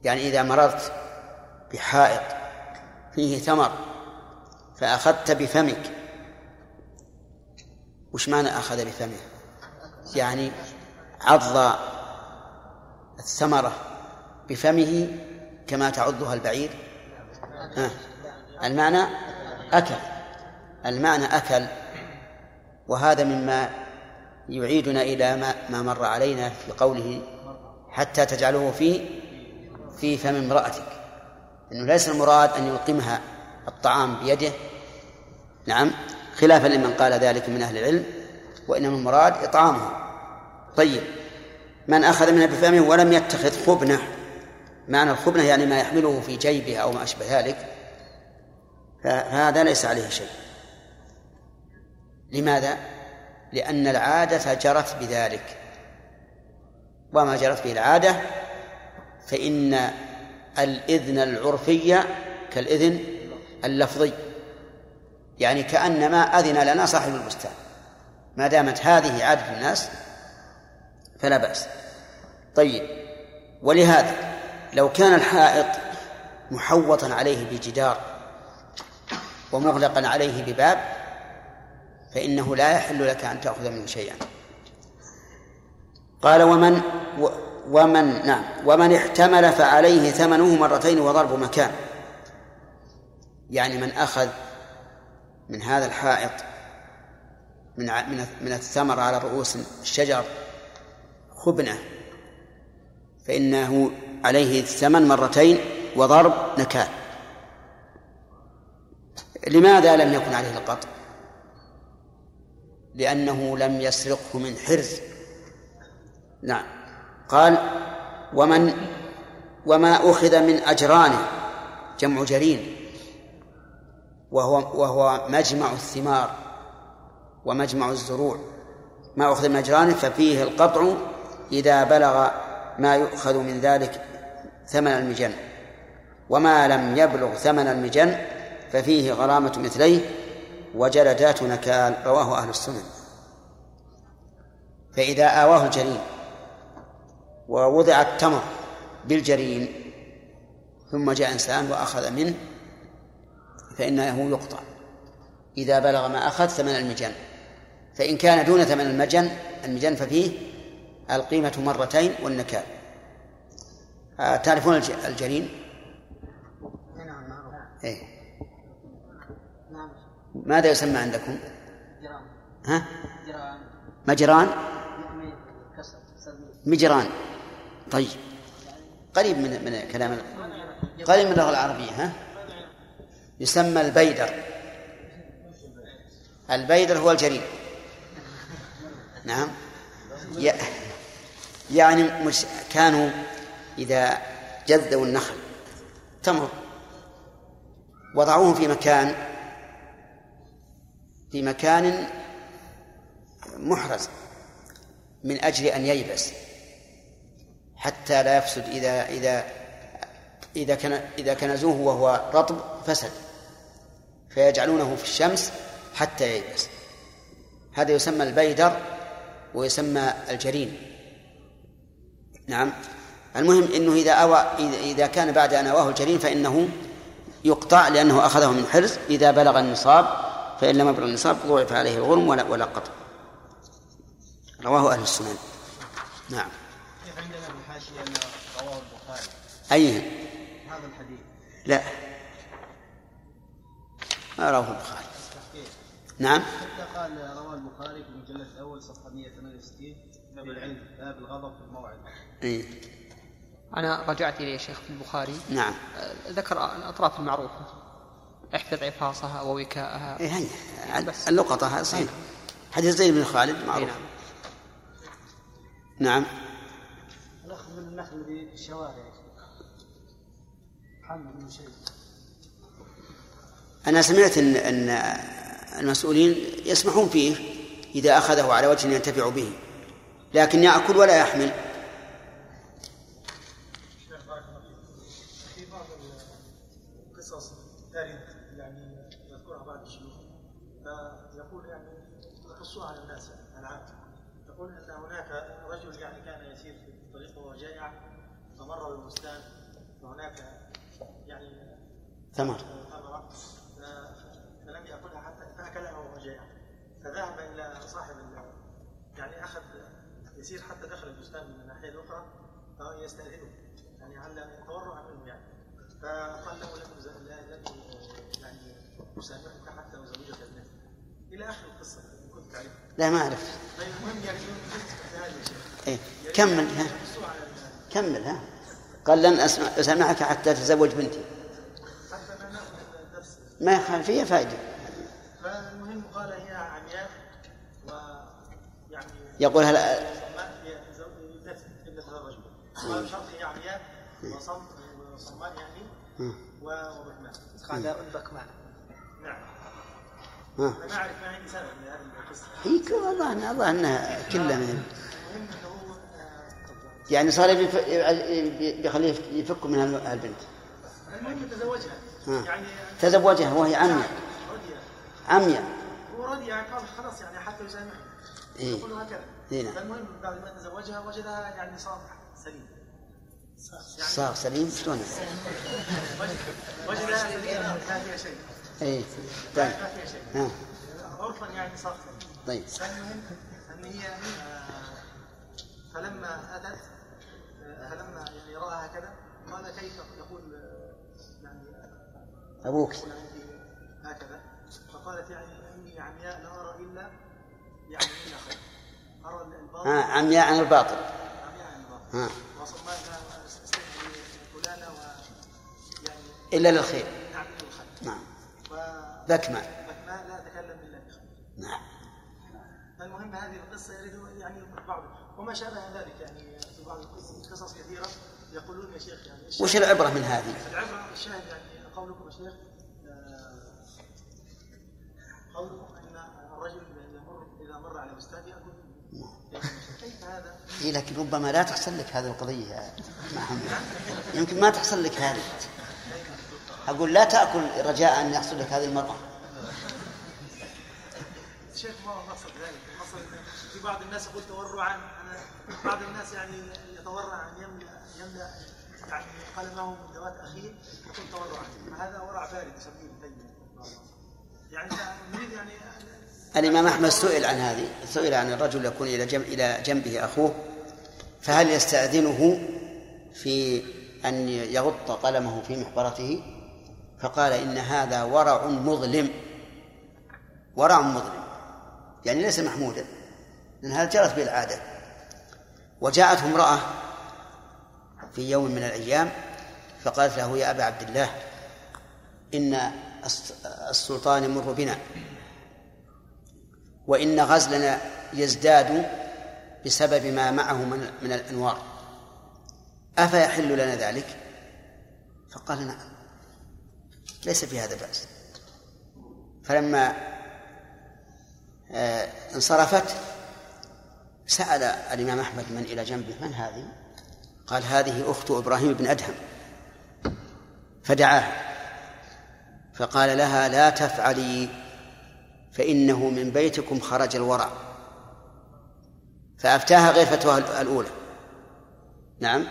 يعني إذا مررت بحائط فيه ثمر فأخذت بفمك. وش معنى أخذ بفمه؟ يعني عض الثمرة بفمه كما تعضها البعير؟ ها. المعنى أكل. المعنى أكل وهذا مما يعيدنا إلى ما, ما مر علينا في قوله حتى تجعله في في فم امرأتك. إنه ليس المراد أن يلقمها الطعام بيده. نعم خلافا لمن قال ذلك من أهل العلم وإنما المراد إطعامه طيب من أخذ منها بفمه ولم يتخذ خبنة. معنى الخبنة يعني ما يحمله في جيبه أو ما أشبه ذلك. فهذا ليس عليه شيء. لماذا؟ لأن العادة جرت بذلك. وما جرت به العادة فإن الإذن العرفي كالإذن اللفظي. يعني كأنما أذن لنا صاحب البستان. ما دامت هذه عادة الناس فلا بأس. طيب ولهذا لو كان الحائط محوطا عليه بجدار ومغلقا عليه بباب فإنه لا يحل لك أن تأخذ منه شيئا. قال ومن ومن نعم ومن احتمل فعليه ثمنه مرتين وضرب مكان. يعني من أخذ من هذا الحائط من من من الثمر على رؤوس الشجر خبنة فإنه عليه الثمن مرتين وضرب نكال لماذا لم يكن عليه القطع؟ لأنه لم يسرقه من حرز. نعم. قال ومن وما أخذ من أجرانه جمع جرين وهو وهو مجمع الثمار ومجمع الزروع. ما أخذ من أجرانه ففيه القطع إذا بلغ ما يؤخذ من ذلك ثمن المجن. وما لم يبلغ ثمن المجن ففيه غرامة مثليه وجلدات نكال. رواه أهل السنن. فإذا آواه الجرين. ووضع التمر بالجرين ثم جاء إنسان وأخذ منه فإنه يقطع إذا بلغ ما أخذ ثمن المجن فإن كان دون ثمن المجن المجن ففيه القيمة مرتين والنكال آه، تعرفون الجرين؟ إيه؟ ماذا يسمى عندكم؟ ها؟ مجران؟ مجران طيب. قريب من من كلام قريب من اللغة العربية ها؟ يسمى البيدر. البيدر هو الجريم نعم. يعني مش كانوا إذا جذوا النخل. تمر. وضعوه في مكان في مكان محرز من أجل أن ييبس. حتى لا يفسد إذا إذا إذا كان إذا كنزوه وهو رطب فسد فيجعلونه في الشمس حتى ييبس هذا يسمى البيدر ويسمى الجرين. نعم. المهم إنه إذا أوى إذا كان بعد أن أواه الجرين فإنه يقطع لأنه أخذه من حرز إذا بلغ النصاب فإن لم يبلغ النصاب ضعف عليه الغرم ولا ولا قطع. رواه أهل السنن. نعم. رواه البخاري. ايهم هذا الحديث. لا. ما رواه البخاري. نعم. حتى قال رواه البخاري في المجلد الأول صفحة 168 باب العلم باب الغضب في الموعد. إيه. أنا رجعت إليه يا شيخ في البخاري. نعم. آه، ذكر الأطراف المعروفة. احفظ عفاصها ووكاءها. إيه هي. بس. اللقطة هذا صحيح. حديث زيد بن خالد أي معروف نعم. نعم. النخل في الشوارع محمد بن شيء. أنا سمعت أن أن المسؤولين يسمحون فيه إذا أخذه على وجه ينتفع به لكن يأكل ولا يحمل في بعض القصص ترد يعني يذكرها بعض الشيوخ فيقول يعني يقصوها على الناس يعني العام يقول ان هناك رجل يعني كان يسير في الطريق وهو جائع فمر ببستان وهناك يعني ف- فلم ياكلها حتى فاكلها وهو جائع. فذهب إلى صاحب يعني أخذ يسير حتى دخل البستان من الناحية الأخرى فهو يستأذنه. يعني على تورعا منه يعني. فقال له لن لن يعني اسامحك حتى أزوجك ابنتي إلى آخر القصة ان كنت تعرفها. لا ما أعرف. طيب المهم يعني إيه. كمل ها. ال- كمل ها. قال لن أسمع أسامحك حتى تزوج بنتي حتى لا ناخذ الدرس ما يخالف فيها فائدة. فالمهم قال هي عمياء ويعني يقول هل قال بشرط هي عمياء وصم وصماء يعني و- وبكماء قال ربك معنا نعم. ها. أنا أعرف ما عندي سبب لهذه القصة. هي كل- والله أنا والله أنها كلها من آه، يعني صار بيخليه يفك من هال- هالبنت المهم تزوجها. ها. يعني تزوجها وهي عمياء. عمياء. هو رضي يعني قال خلاص يعني حتى يسامحني إيه. يقول هكذا. إيه نعم. فالمهم بعد ما تزوجها وجدها يعني صالح سليم. صار سليم. شلون؟ وجدها ما فيها شيء. اي طيب. ما فيها شيء. ها. عرفا يعني صار طيب. فالمهم إن هي آه، فلما أتت آه، فلما يعني رأى هكذا قال كيف؟ يقول آه، أبوك. هكذا. فقالت يعني إني عمياء لا أرى إلا يعني إلا خير. أرى الباطل. ها عمياء عن الباطل. عمياء عن الباطل. ها. وصماء استهدي فلانة و يعني إلا للخير. نعم إلا الخير نعم. و ذكمة ما لا أتكلم إلا بخير. نعم. فالمهم هذه القصة يريد يعني بعض. وما شابه ذلك يعني في بعض القصص قصص كثيرة يقولون يا شيخ يعني وش العبرة من هذه؟ العبرة؟ الشاهد يعني قولكم يا شيخ آه، قولكم أن الرجل يمر إذا مر على بستان كيف هذا؟ إيه لكن ربما لا تحصل لك هذه القضية يا محمد. يمكن ما تحصل لك هذه. أقول لا تأكل رجاء أن يحصل لك هذه المرأة. شيخ ما هو مقصد ذلك؟ المقصد في بعض الناس يقول تورعا أنا بعض الناس يعني يتورع ان يملا يملأ يعني قلمه من ذوات اخيه يقول تورعا هذا ورع بارد يسميه الطيب يعني نريد يعني الإمام أحمد سئل عن هذه سئل عن الرجل يكون إلى جنب إلى جنبه أخوه فهل يستأذنه في أن يغط قلمه في محبرته؟ فقال إن هذا ورع مظلم. ورع مظلم. يعني ليس محمودا لأن هذا جرت به العادة وجاءته امرأة في يوم من الأيام فقالت له يا أبا عبد الله إن السلطان يمر بنا. وإن غزلنا يزداد بسبب ما معه من, الأنوار. أفيحل لنا ذلك؟ فقال نعم. ليس في هذا بأس فلما آه، انصرفت سأل الإمام أحمد من إلى جنبه من هذه؟ قال هذه أخت إبراهيم بن أدهم. فدعاها فقال لها لا تفعلي فإنه من بيتكم خرج الورع. فأفتاها غير فتواها الأولى. نعم.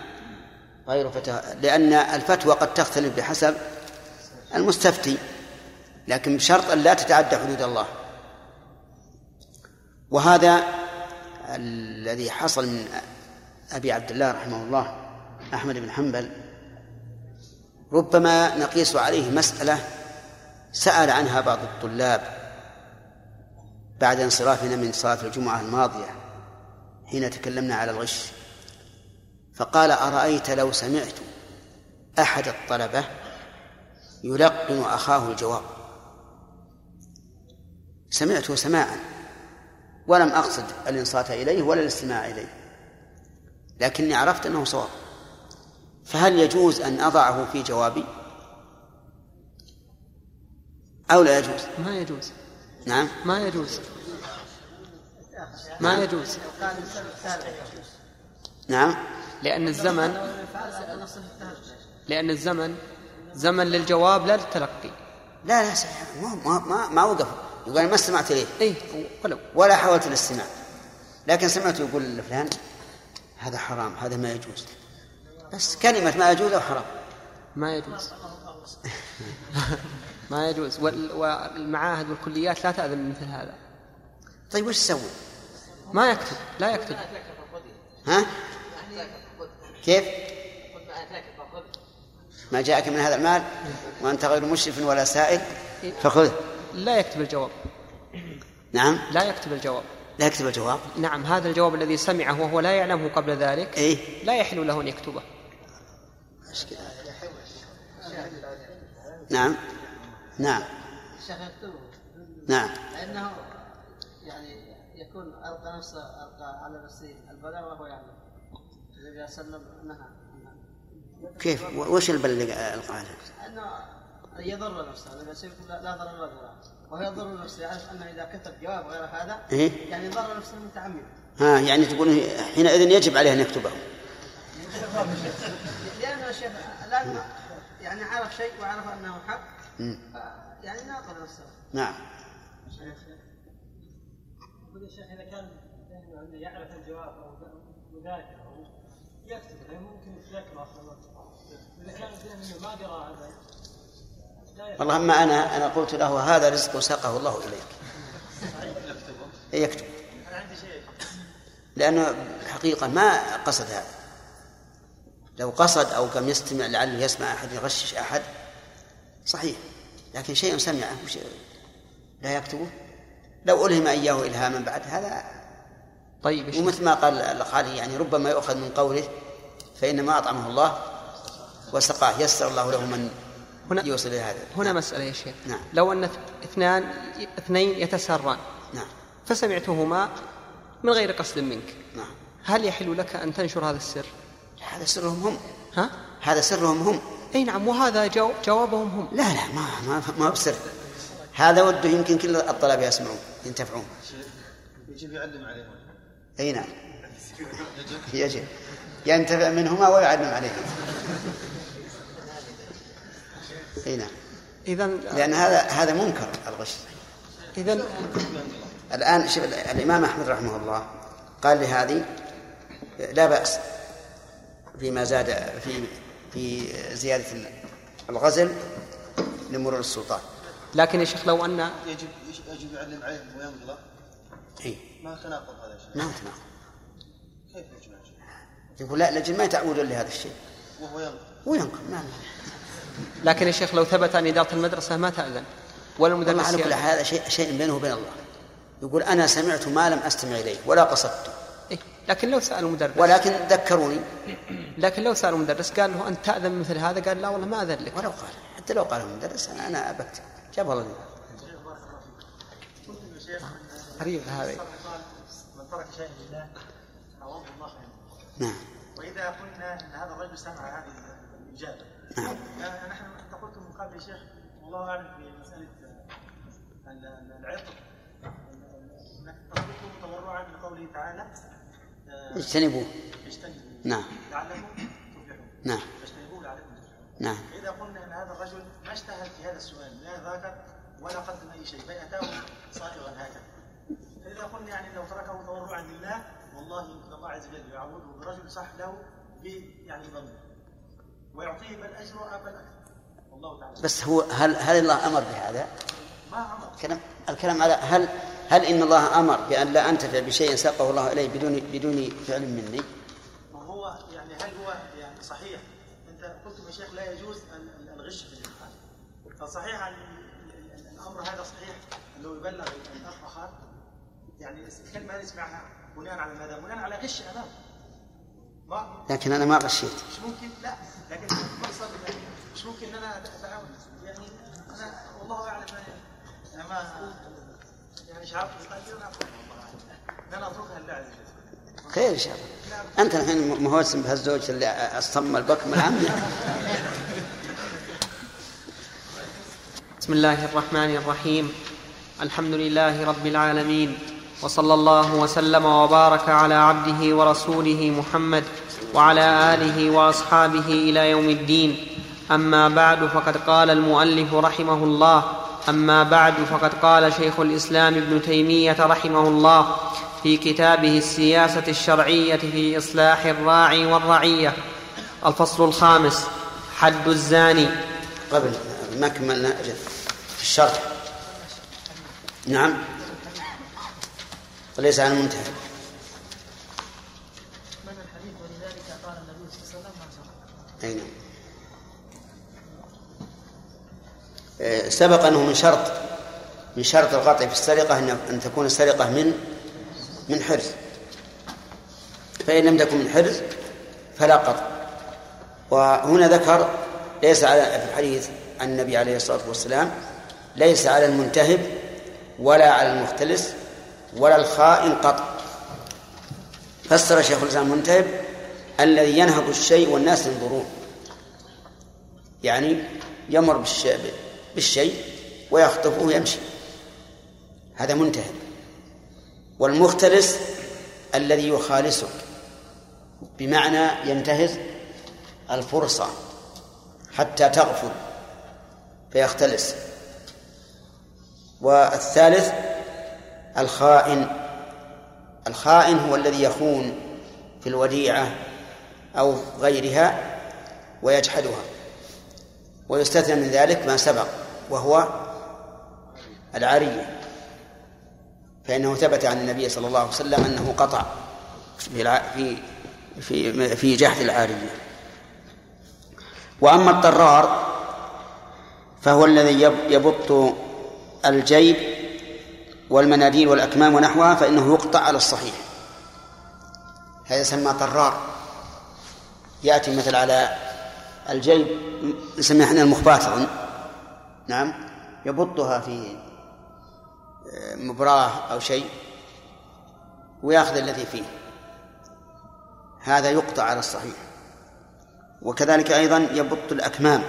غير فتوى. لأن الفتوى قد تختلف بحسب المستفتي. لكن بشرط أن لا تتعدى حدود الله. وهذا الذي حصل من أبي عبد الله رحمه الله أحمد بن حنبل ربما نقيس عليه مسألة سأل عنها بعض الطلاب بعد انصرافنا من صلاة الجمعة الماضية حين تكلمنا على الغش فقال أرأيت لو سمعت أحد الطلبة يلقن أخاه الجواب؟ سمعته سماعا ولم أقصد الإنصات إليه ولا الاستماع إليه. لكني عرفت أنه صواب. فهل يجوز أن أضعه في جوابي؟ أو لا يجوز؟ ما يجوز. نعم. ما يجوز. ما يجوز. نعم. لأن الزمن لأن الزمن زمن للجواب لا للتلقي. لا لا ما ما ما, ما وقف. يقول ما استمعت إليه. اي ولو. ولا حاولت الاستماع. لكن سمعت يقول لفلان هذا حرام هذا ما يجوز. بس كلمة ما يجوز أو حرام؟ ما يجوز. ما يجوز. وال- والمعاهد والكليات لا تأذن مثل هذا. طيب وش تسوي؟ ما يكتب لا يكتب. ها؟ كيف؟ ما جاءك من هذا المال وأنت غير مشرف ولا سائل فخذه. لا يكتب الجواب. نعم؟ لا يكتب الجواب. لا يكتب الجواب. نعم هذا الجواب الذي سمعه وهو لا يعلمه قبل ذلك. إيه. لا يحل له أن يكتبه. نعم. نعم. الشيخ يكتبه نعم. لأنه يعني يكون ألقى نفسه ألقى على نفسه البلاء وهو يعلم. النبي صلى الله عليه وسلم نهى. كيف؟ وش البلد القاعدة أنه يضر نفسه. النبي صلى الله عليه وسلم لا ضرر ولا ضرر وهو يضر نفسه يعرف أنه إذا كتب جواب غير هذا إيه؟ يعني ضر نفسه متعمدا ها يعني تقول حينئذ يجب عليه أن يكتبه. لأن الشيخ لأنه يعني عرف شيء وعرف أنه حق يعني ناقض نفسه نعم. يقول يا شيخ إذا كان أنه يعرف الجواب أو مذاكر أو يكتب يعني ممكن يتذكر اخر الوقت إذا كان انه ما قرأ هذا. والله أما أنا أنا قلت له هذا رزق ساقه الله إليك. إيه يكتب. لأنه الحقيقة ما قصد هذا. لو قصد أو قام يستمع لعله يسمع أحد يغشش أحد صحيح. لكن شيء سمعه لا يكتبه. لو ألهم إياه إلهاما بعد هذا طيب. ومثل ما قال الخالي يعني ربما يؤخذ من قوله فإنما أطعمه الله وسقاه. يسر الله له من هنا يوصل إلى هذا. هنا مسألة يا شيخ. نعم. لو أن اثنان اثنين يتسران. نعم. فسمعتهما من غير قصد منك. نعم. هل يحل لك أن تنشر هذا السر؟ هذا سرهم هم. ها؟ هذا سرهم هم. أي نعم. وهذا جو جوابهم هم. لا لا ما ما ما بسر. هذا وده يمكن كل الطلبة يسمعون ينتفعون. يجب يعلم عليهم أي نعم. يجب. ينتفع منهما ويعلم عليهما إي نعم. اذا لأن هذا هذا منكر الغش. اذا الآن شوف الإمام أحمد رحمه الله قال لهذه لا بأس فيما زاد في في زيادة الغزل لمرور السلطان. لكن يا شيخ لو ان يجب يجب يعلم عليهم وينقله إي. ما تناقض هذا الشيء؟ ما تناقض كيف يجب؟ يقول لا الأجل ما تعودون لهذا الشيء. وهو ينقل وينقل ما لكن يا شيخ لو ثبت أن إدارة المدرسة ما تأذن ولا المدرس على كل هذا شيء شيء بينه وبين الله. يقول أنا سمعت ما لم أستمع إليه ولا قصدت. إيه؟ لكن لو سأل المدرس. ولكن ذكروني. لكن لو سأل المدرس قال له أنت تأذن مثل هذا؟ قال لا والله ما أذن لك. ولو قال حتى لو قال المدرس أنا أنا أبكت. جاب الله لي. قلت يا شيخ من- قريب هذا من ترك شيئا لله عوضه الله. خيرا نعم. وإذا قلنا إن هذا الرجل سمع هذه الإجابة نعم. نحن أنت قلت من قبل يا شيخ والله أعلم في مسألة آه، ال- ال- العطر إنك تتركه تورعا لقوله تعالى آه، اجتنبوه. اجتنبوا نعم. لعلكم تفلحون. نعم. فاجتنبوه لعلكم تفلحون. نعم. فإذا قلنا أن هذا الرجل ما اجتهد في هذا السؤال لا ذاكر ولا قدم أي شيء بل أتاه صائغا هكذا. فإذا قلنا يعني لو تركه تورعا لله والله يمكن الله عز وجل يعوضه برجل صح له يعني ضمه ويعطيه بل أجر بل أكثر والله تعالى. بس هو هل هل الله أمر بهذا؟ ما أمر. الكلام الكلام على هل هل إن الله أمر بأن لا أنتفع بشيء ساقه الله الي بدون بدون فعل مني؟ وهو يعني هل هو يعني صحيح؟ أنت قلتم يا شيخ لا يجوز ال- ال- الغش في الامتحان فصحيح ال- ال- ال- الأمر هذا صحيح أنه يبلغ ال- الاخ اخاه يعني الكلمة هذه سمعها بناء على ماذا؟ بناء على غش أمامه. ما لكن أنا ما غشيت. مش ممكن لا. لكن المقصد مش ممكن إن أنا اتعاون يعني أنا والله أعلم أنا- يعني ما يعني مش عارف أعلم. إن أنا اتركها لله خير ان شاء الله أنت الحين مهوسم بهالزوج اللي اصطم البكم العام بسم الله الرحمن الرحيم. الحمد لله رب العالمين. وصلى الله وسلم وبارك على عبده ورسوله محمد وعلى آله وأصحابه إلى يوم الدين. أما بعد فقد قال المؤلف رحمه الله. أما بعد فقد قال شيخ الإسلام ابن تيمية رحمه الله في كتابه السياسة الشرعية في إصلاح الراعي والرعية. الفصل الخامس حد الزاني. قبل ما كملنا في الشرح. نعم. وليس على المنتهى. من الحديث ولذلك قال النبي صلى الله عليه وسلم أي نعم. آه، سبق أنه من شرط من شرط القطع في السرقة أن تكون السرقة من من حرز. فإن لم تكن من حرز فلا قطع. وهنا ذكر ليس على في الحديث عن النبي عليه الصلاة والسلام ليس على المنتهب ولا على المختلس ولا الخائن قطع فسر شيخ الإسلام المنتهب الذي ينهب الشيء والناس ينظرون. يعني يمر بالشيء, بالشيء ويخطفه ويمشي. هذا منتهب. والمختلس الذي يخالسك بمعنى ينتهز الفرصة حتى تغفل فيختلس. والثالث الخائن. الخائن هو الذي يخون في الوديعة أو غيرها ويجحدها ويستثنى من ذلك ما سبق وهو العارية فإنه ثبت عن النبي صلى الله عليه وسلم أنه قطع في في في جحد العارية وأما الطرار فهو الذي يب- يبط الجيب والمناديل والأكمام ونحوها فإنه يقطع على الصحيح. هذا يسمى طرار. يأتي مثل على الجيب نسميه إحنا المخبات أظن نعم يبطها في آه، مبراة أو شيء ويأخذ الذي فيه. هذا يقطع على الصحيح. وكذلك أيضا يبط الأكمام.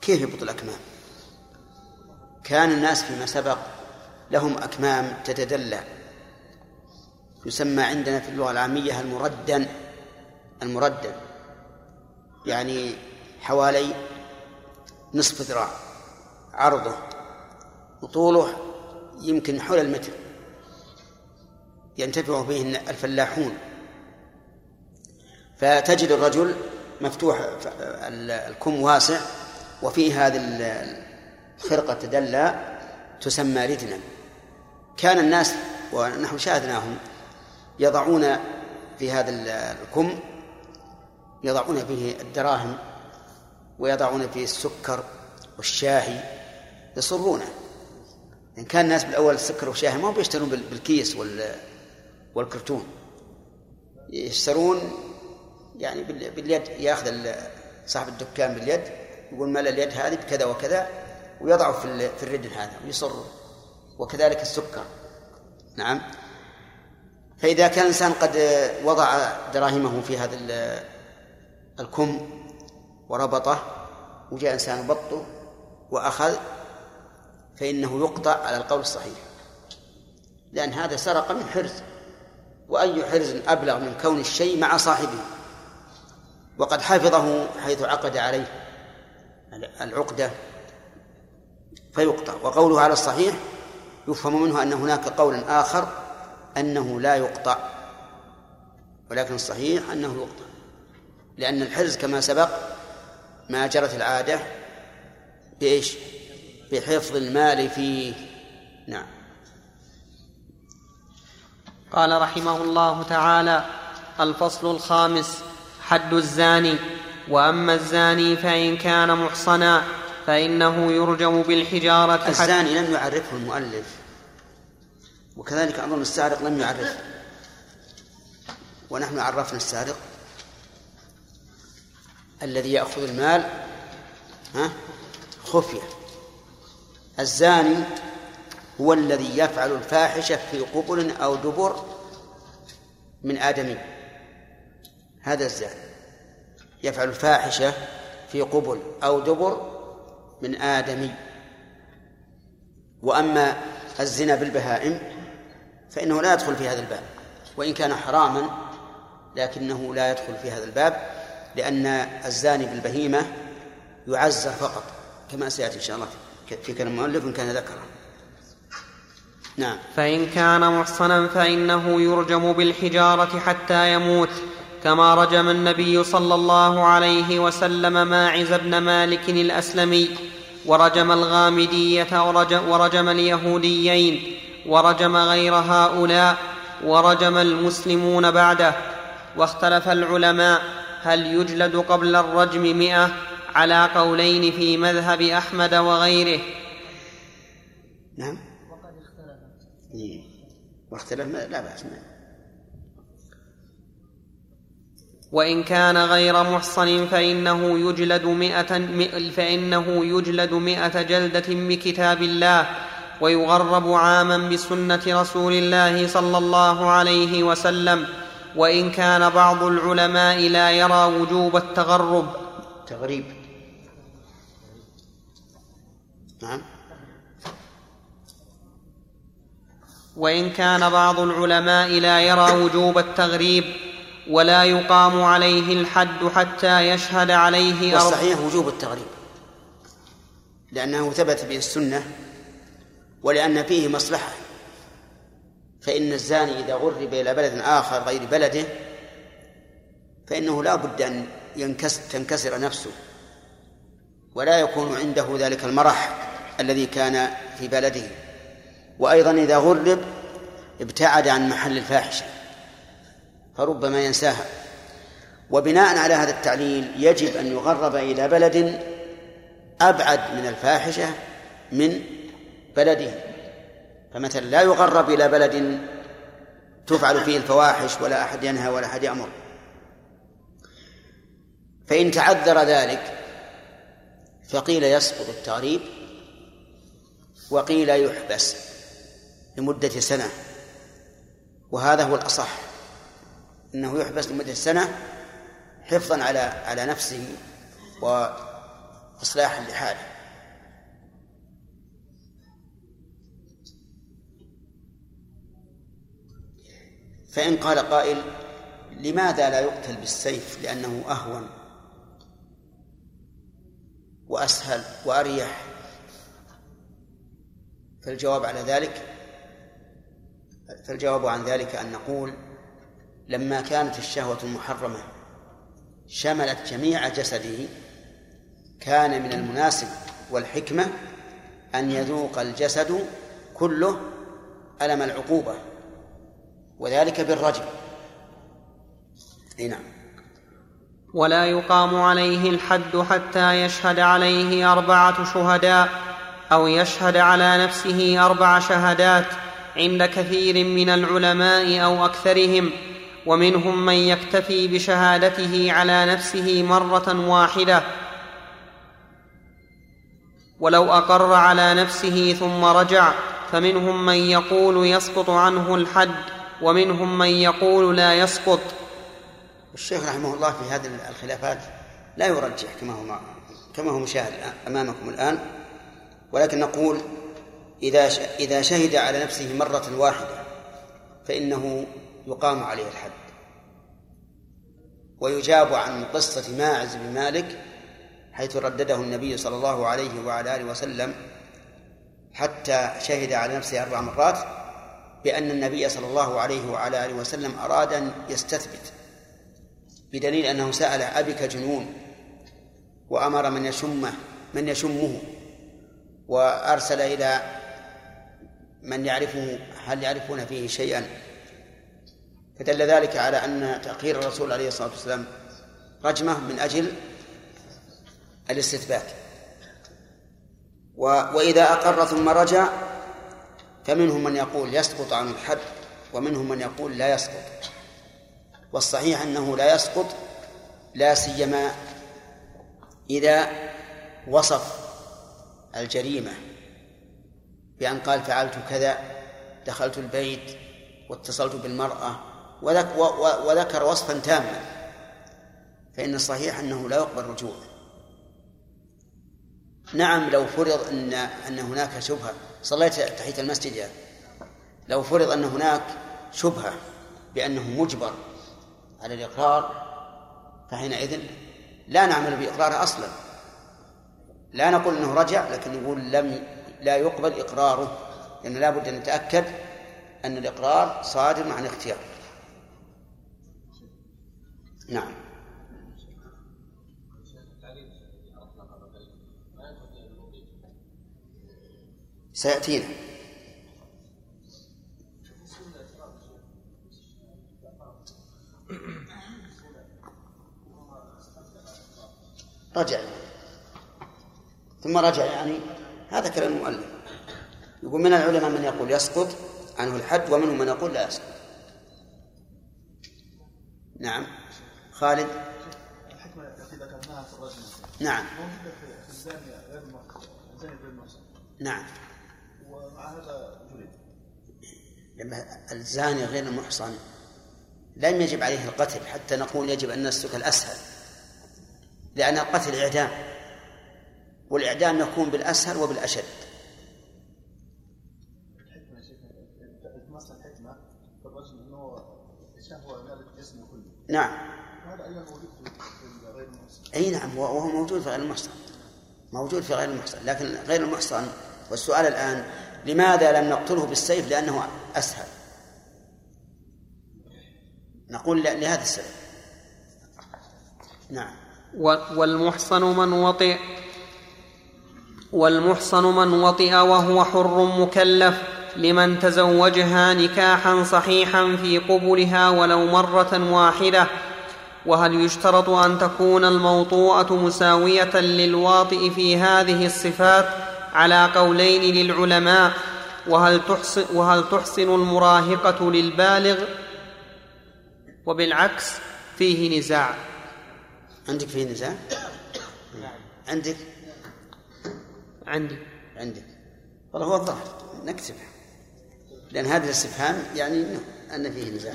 كيف يبط الأكمام؟ كان الناس فيما سبق لهم أكمام تتدلى. يسمى عندنا في اللغة العامية المردن المردن. يعني حوالي نصف ذراع عرضه وطوله يمكن حول المتر. ينتفع به الفلاحون. فتجد الرجل مفتوح الكم واسع وفيه هذه الخرقة تدلى تسمى ردنا كان الناس ونحن شاهدناهم يضعون في هذا الكم يضعون فيه الدراهم ويضعون فيه السكر والشاهي يصرونه. إن كان الناس بالأول السكر والشاهي ما بيشترون بالكيس والكرتون. يشترون يعني باليد ياخذ صاحب الدكان باليد يقول مال اليد هذه بكذا وكذا ويضعه في في الردن هذا ويصر وكذلك السكر. نعم. فإذا كان الإنسان قد وضع دراهمه في هذا الكم وربطه وجاء إنسان بطه وأخذ فإنه يقطع على القول الصحيح. لأن هذا سرق من حرز وأي حرز أبلغ من كون الشيء مع صاحبه. وقد حفظه حيث عقد عليه العقدة. فيقطع. وقوله على الصحيح يفهم منه أن هناك قولا آخر أنه لا يقطع ولكن الصحيح أنه يقطع. لأن الحرز كما سبق ما جرت العادة بإيش؟ بحفظ المال فيه. نعم. قال رحمه الله تعالى الفصل الخامس حد الزاني وأما الزاني فإن كان محصنا فإنه يرجم بالحجارة الزاني لم يعرفه المؤلف. وكذلك أظن السارق لم يعرفه ونحن عرفنا السارق. الذي يأخذ المال ها؟ خفيه الزاني هو الذي يفعل الفاحشة في قبل أو دبر من ادمي هذا الزاني. يفعل الفاحشة في قبل أو دبر من آدمي. وأما الزنا بالبهائم فإنه لا يدخل في هذا الباب وإن كان حراما لكنه لا يدخل في هذا الباب لأن الزاني بالبهيمة يعزر فقط كما سيأتي إن شاء الله في كلام المؤلف إن كان ذكره. نعم. فإن كان محصنا فإنه يرجم بالحجارة حتى يموت. كما رجم النبي صلى الله عليه وسلم ماعز بن مالك الأسلمي ورجم الغامدية ورجم, ورجم اليهوديين ورجم غير هؤلاء ورجم المسلمون بعده. واختلف العلماء هل يجلد قبل الرجم مئة على قولين في مذهب أحمد وغيره. نعم. وقد اختلف. إيه. واختلف لا بأس. منه وإن كان غير محصن فإنه يجلد مئة فإنه يجلد مئة جلدة بكتاب الله ويغرب عاما بسنة رسول الله صلى الله عليه وسلم. وإن كان بعض العلماء لا يرى وجوب التغرب. تغريب. نعم. وإن كان بعض العلماء لا يرى وجوب التغريب. ولا يقام عليه الحد حتى يشهد عليه والصحيح وجوب التغريب لأنه ثبت به السنة ولأن فيه مصلحة. فإن الزاني إذا غرب إلى بلد آخر غير بلده فإنه لا بد أن ينكس تنكسر نفسه. ولا يكون عنده ذلك المرح الذي كان في بلده. وأيضا إذا غرب ابتعد عن محل الفاحشة. فربما ينساها. وبناء على هذا التعليل يجب أن يغرب إلى بلد أبعد من الفاحشة من بلده. فمثلا لا يغرب إلى بلد تفعل فيه الفواحش ولا أحد ينهى ولا أحد يأمر. فإن تعذر ذلك فقيل يسقط التغريب وقيل يحبس لمدة سنة. وهذا هو الأصح. إنه يحبس لمدة سنة حفظا على على نفسه واصلاحا لحاله. فإن قال قائل لماذا لا يقتل بالسيف؟ لأنه أهون وأسهل وأريح. فالجواب على ذلك فالجواب عن ذلك أن نقول لما كانت الشهوة المحرمة شملت جميع جسده كان من المناسب والحكمة أن يذوق الجسد كله ألم العقوبة وذلك بالرجم. أي نعم. ولا يقام عليه الحد حتى يشهد عليه أربعة شهداء أو يشهد على نفسه أربع شهادات عند كثير من العلماء أو أكثرهم. ومنهم من يكتفي بشهادته على نفسه مرة واحدة. ولو أقر على نفسه ثم رجع فمنهم من يقول يسقط عنه الحد ومنهم من يقول لا يسقط. الشيخ رحمه الله في هذه الخلافات لا يرجح كما هو كما هو مشاهد أمامكم الآن. ولكن نقول إذا إذا شهد على نفسه مرة واحدة فإنه يقام عليه الحد. ويجاب عن قصة ماعز بن مالك حيث ردده النبي صلى الله عليه وعلى آله وسلم حتى شهد على نفسه أربع مرات بأن النبي صلى الله عليه وعلى آله وسلم أراد أن يستثبت بدليل أنه سأل أبك جنون وأمر من يشمه من يشمه وأرسل إلى من يعرفه هل يعرفون فيه شيئا؟ فدل ذلك على أن تأخير الرسول عليه الصلاة والسلام رجمة من أجل الاستثبات. و وإذا أقر ثم رجع فمنهم من يقول يسقط عن الحد ومنهم من يقول لا يسقط. والصحيح أنه لا يسقط لا سيما إذا وصف الجريمة بأن قال فعلت كذا دخلت البيت واتصلت بالمرأة وذكر وصفا تاما. فإن الصحيح أنه لا يقبل رجوع نعم لو فرض أن أن هناك شبهة. صليت تحية المسجد يعني لو فرض أن هناك شبهة بأنه مجبر على الإقرار فحينئذ لا نعمل بإقراره أصلا. لا نقول أنه رجع لكن نقول لم لا يقبل إقراره. لأن لا بد أن نتأكد أن الإقرار صادر عن اختيار نعم. سيأتينا. رجع. ثم رجع يعني. هذا كلام المؤلف. يقول من العلماء من يقول يسقط عنه الحد ومنهم من يقول لا يسقط. نعم. خالد؟ الحكمة التي ذكرناها في نعم. موجودة في غير غير المحصن نعم. ومع هذا لما الزاني غير المحصن لم يجب عليه القتل حتى نقول يجب أن نسلك الأسهل. لأن القتل إعدام والإعدام يكون بالأسهل وبالأشد. الحكمة يا شيخ تمثل الحكمة في الرجل أنه الشهوة مالت جسمه كله نعم وهذا أيضا موجود في غير المحصن أي نعم وهو موجود في غير المحصن. موجود في غير المحصن لكن غير المحصن. والسؤال الآن لماذا لم نقتله بالسيف؟ لأنه أسهل. نقول لهذا السبب. نعم. والمحصن من وطئ والمحصن من وطئ وهو حر مكلف لمن تزوجها نكاحا صحيحا في قبلها ولو مرة واحدة. وهل يشترط أن تكون الموطوءة مساوية للواطئ في هذه الصفات على قولين للعلماء؟ وهل تحسن, وهل تحسن المراهقة للبالغ؟ وبالعكس فيه نزاع. عندك فيه نزاع؟ عندك؟ عندي. عندك. والله هو الظاهر نكتبه لأن هذا الاستفهام يعني أن فيه نزاع.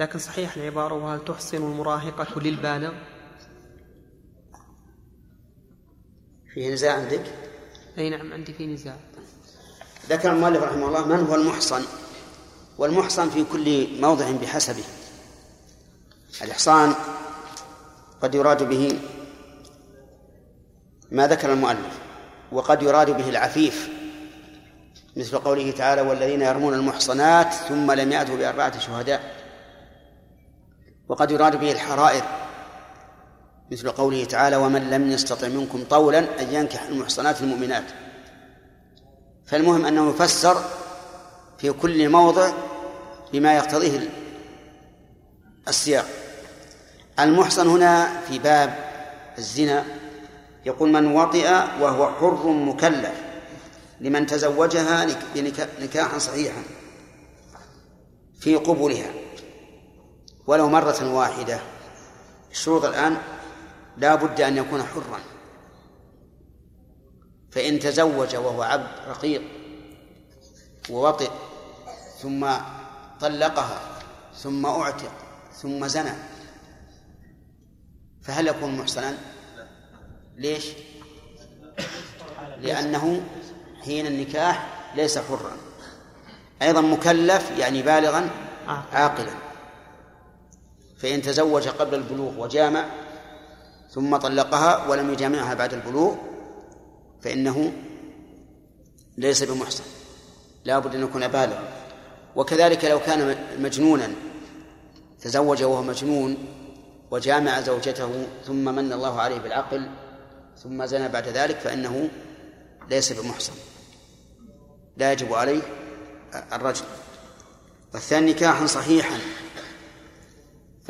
لكن صحيح العبارة وهل تحسن المراهقة للبالغ؟ فيه نزاع عندك؟ أي نعم عندي فيه نزاع. ذكر المؤلف رحمه الله من هو المحصن والمحصن في كل موضع بحسبه. الإحصان قد يراد به ما ذكر المؤلف وقد يراد به العفيف مثل قوله تعالى والذين يرمون المحصنات ثم لم يأتوا بأربعة شهداء وقد يراد به الحرائر مثل قوله تعالى ومن لم يستطع منكم طولا أن ينكح المحصنات المؤمنات فالمهم أنه يفسر في كل موضع بما يقتضيه السياق. المحصن هنا في باب الزنا يقول من وطئ وهو حر مكلف لمن تزوجها نكاحا صحيحا في قبولها ولو مرة واحدة. الشروط الآن لا بد أن يكون حرا. فإن تزوج وهو عبد رقيق ووطئ ثم طلقها ثم أعتق ثم زنى فهل يكون محصنا؟ ليش؟ لأنه حين النكاح ليس حرا. أيضا مكلف يعني بالغا عاقلا. فإن تزوج قبل البلوغ وجامع ثم طلقها ولم يجامعها بعد البلوغ فإنه ليس بمحصن لا بد أن يكون بالغا. وكذلك لو كان مجنونا تزوج وهو مجنون وجامع زوجته ثم من الله عليه بالعقل ثم زنى بعد ذلك فإنه ليس بمحصن لا يجب عليه الرجل. والثاني نكاحا صحيحا.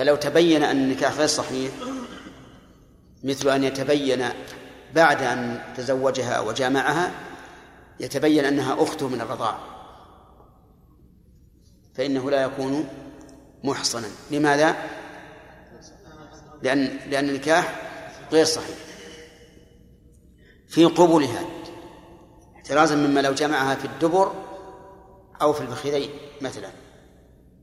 فلو تبين أن النكاح غير صحيح مثل أن يتبين بعد أن تزوجها وجامعها يتبين أنها أخته من الرضاعة فإنه لا يكون محصنا. لماذا؟ لأن لأن النكاح غير صحيح. في قبولها احترازا مما لو جمعها في الدبر أو في الفخذين مثلا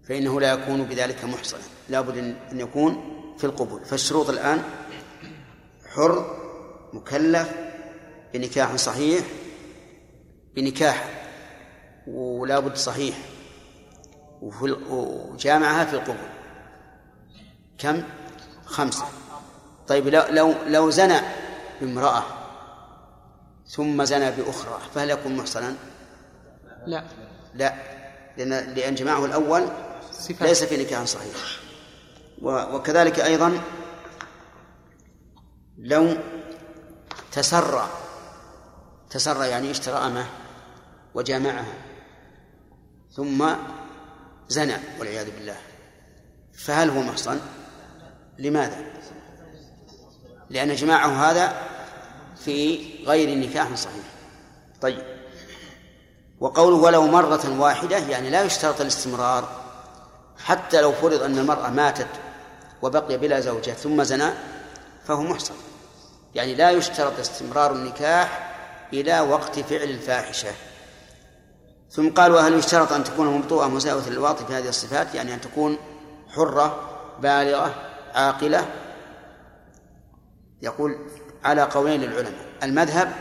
فإنه لا يكون بذلك محصنا. لا بد أن يكون في القبول فالشروط الآن حر مكلف بنكاح صحيح بنكاح ولا بد صحيح وجامعها في القبول كم؟ خمسة طيب لو لو لو زنى بامرأة ثم زنى بأخرى فهل يكون محصنا؟ لا لا لأن لأن جماعة الأول. ليس في نكاح صحيح وكذلك أيضا لو تسرى تسرى يعني اشترى أمه وجامعها ثم زنى والعياذ بالله فهل هو محصن؟ لماذا؟ لأن جماعة هذا في غير نكاح صحيح طيب وقوله ولو مرة واحدة يعني لا يشترط الاستمرار حتى لو فرض أن المرأة ماتت وبقي بلا زوجة ثم زنى فهو محصن. يعني لا يشترط استمرار النكاح إلى وقت فعل الفاحشة. ثم قال وهل يشترط أن تكون مبطوءة مساوية للواطي في هذه الصفات؟ يعني أن تكون حرة بالغة عاقلة. يقول على قولين للعلماء المذهب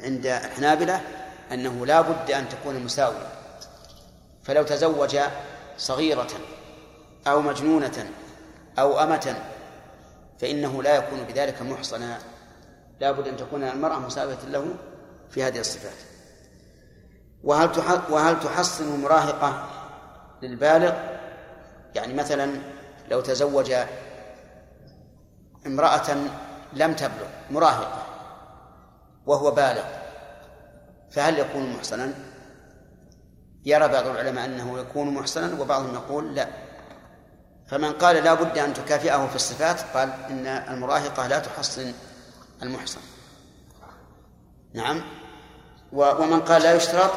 عند الحنابلة أنه لا بد أن تكون مساوية فلو تزوج صغيرة أو مجنونة أو أمة فإنه لا يكون بذلك محصنا. لا بد أن تكون المرأة مساوية له في هذه الصفات. وهل وهل تحصن مراهقة للبالغ؟ يعني مثلا لو تزوج امرأة لم تبلغ مراهقة وهو بالغ فهل يكون محصنا؟ يرى بعض العلماء أنه يكون محصنا وبعضهم يقول لا. فمن قال لا بد أن تكافئه في الصفات قال إن المراهقة لا تحصن المحصن. نعم. ومن قال لا يشترط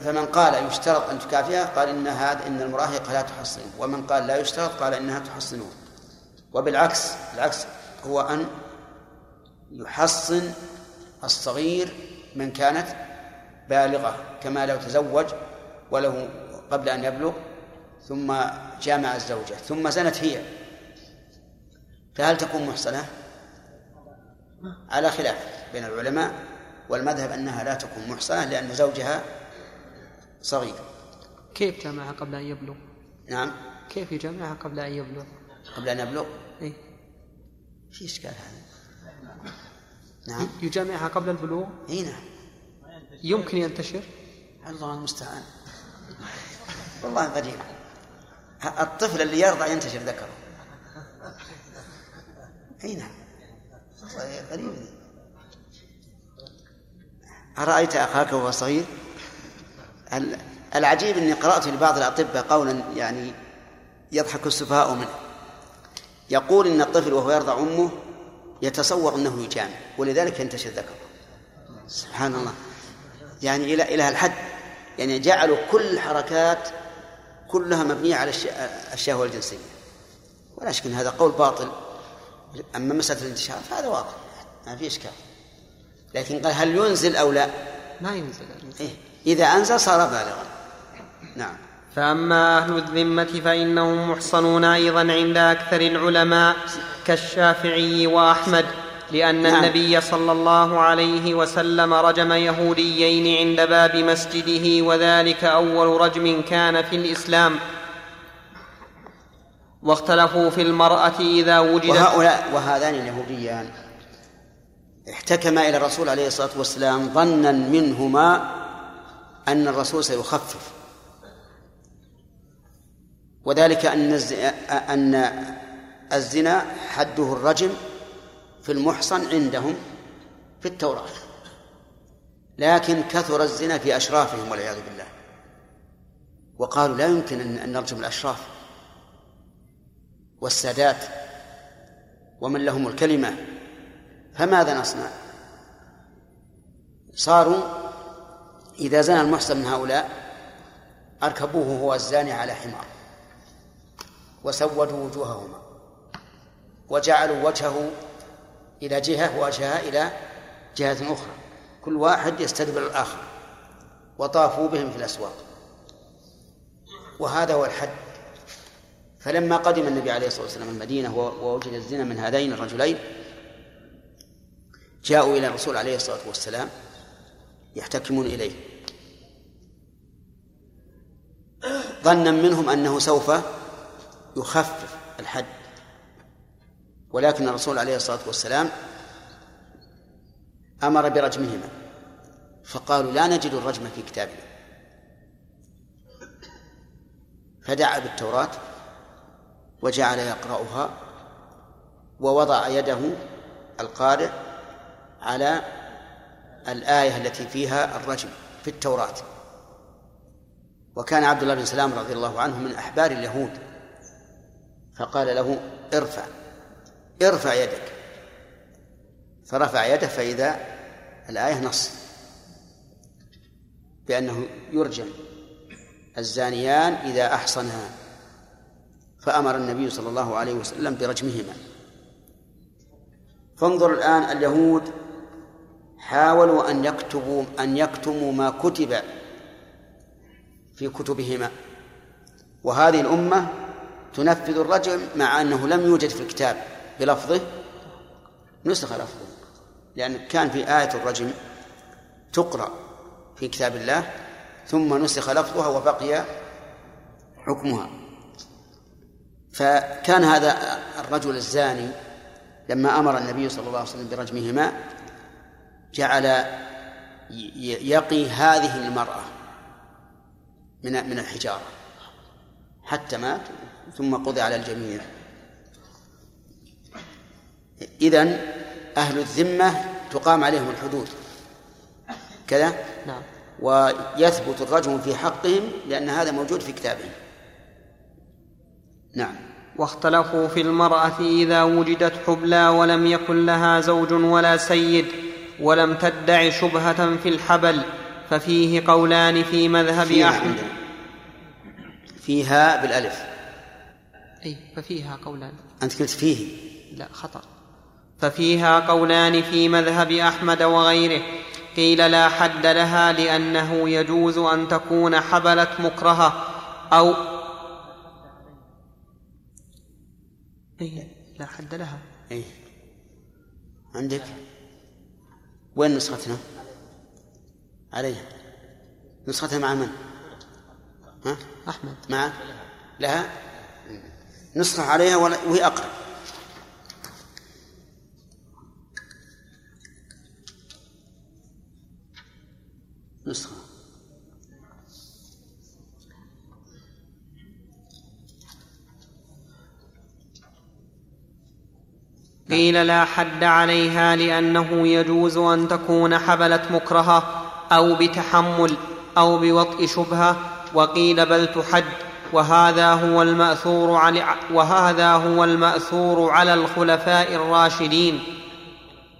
فمن قال يشترط أن تكافئه قال إن هذا إن المراهقة لا تحصن. ومن قال لا يشترط قال إنها تحصنه. وبالعكس العكس هو أن يحصن الصغير من كانت بالغة كما لو تزوج وله قبل أن يبلغ ثم جامع الزوجة ثم زنت هي فهل تكون محصنة؟ على خلاف بين العلماء والمذهب أنها لا تكون محصنة لأن زوجها صغير كيف جامعها قبل أن يبلغ؟ نعم كيف يجامعها قبل أن يبلغ؟ قبل أن يبلغ إيه؟ في إشكال هذا نعم يجامعها قبل البلوغ؟ إي نعم يمكن ينتشر؟ الله المستعان والله غريب الطفل اللي يرضى ينتشر ذكره. أي نعم. غريب. أرأيت أخاك وهو صغير؟ ال- العجيب أني قرأت لبعض الأطباء قولا يعني يضحك السفهاء منه. يقول إن الطفل وهو يرضع أمه يتصور أنه يجامع ولذلك ينتشر ذكره. سبحان الله. يعني إلى إلى الحد. يعني جعلوا كل الحركات كلها مبنية على الش- الشهوة الجنسية ولا شك أن هذا قول باطل. أما مسألة الانتشار فهذا واضح ما في إشكال. لكن قال هل ينزل أو لا؟ ما ينزل. إيه؟ إذا أنزل صار بالغا. نعم. فأما أهل الذمة فإنهم محصنون أيضا عند أكثر العلماء كالشافعي وأحمد. لأن نعم. النبي صلى الله عليه وسلم رجم يهوديين عند باب مسجده وذلك أول رجم كان في الإسلام. واختلفوا في المرأة إذا وجدت. وهؤلاء وهذان اليهوديان احتكما إلى الرسول عليه الصلاة والسلام ظنا منهما أن الرسول سيخفف. وذلك أن الز- أن الزنا حده الرجم في المحصن عندهم في التوراة. لكن كثر الزنا في أشرافهم والعياذ بالله. وقالوا لا يمكن أن نرجم الأشراف. والسادات ومن لهم الكلمة. فماذا نصنع؟ صاروا إذا زنى المحصن من هؤلاء أركبوه هو الزاني على حمار. وسودوا وجوههما. وجعلوا وجهه إلى جهة ووجهها إلى جهة أخرى. كل واحد يستدبر الآخر وطافوا بهم في الأسواق. وهذا هو الحد. فلما قدم النبي عليه الصلاة والسلام المدينة ووجد الزنا من هذين الرجلين جاءوا إلى الرسول عليه الصلاة والسلام يحتكمون إليه. ظنا منهم أنه سوف يخفف ولكن الرسول عليه الصلاة والسلام أمر برجمهما فقالوا لا نجد الرجم في كتابنا. فدعا بالتوراة وجعل يقرأها ووضع يده القارئ على الآية التي فيها الرجم في التوراة. وكان عبد الله بن سلام رضي الله عنه من أحبار اليهود فقال له ارفع. ارفع يدك. فرفع يده فإذا الآية نص. بأنه يرجم الزانيان إذا أحصنا فأمر النبي صلى الله عليه وسلم برجمهما. فانظر الآن اليهود حاولوا أن يكتبوا أن يكتموا ما كتب في كتبهما. وهذه الأمة تنفذ الرجم مع أنه لم يوجد في الكتاب. بلفظه نسخ لفظه لأن كان في آية الرجم تقرأ في كتاب الله ثم نسخ لفظها وبقي حكمها. فكان هذا الرجل الزاني لما أمر النبي صلى الله عليه وسلم برجمهما جعل يقي هذه المرأة من من الحجارة. حتى مات ثم قضي على الجميع. إذن أهل الذمة تقام عليهم الحدود. كذا؟ نعم. ويثبت الرجم في حقهم لأن هذا موجود في كتابهم. نعم. واختلفوا في المرأة إذا وجدت حبلى ولم يكن لها زوج ولا سيد ولم تدع شبهة في الحبل ففيه قولان في مذهب فيها أحمد. فيها بالألف. أي ففيها قولان. أنت قلت فيه. لا خطأ. ففيها قولان في مذهب أحمد وغيره. قيل لا حد لها لأنه يجوز أن تكون حبلت مكرهة أو أي لا حد لها. إيه. عندك؟ وين نسختنا؟ عليها نسختها مع من؟ ها؟ أحمد. مع؟ لها؟ نسخة عليها وهي أقرب. نسخة. قيل لا حد عليها لأنه يجوز أن تكون حبلت مكرهه أو بتحمل أو بوطء شبهة وقيل بل تحد وهذا هو المأثور على وهذا هو المأثور على الخلفاء الراشدين.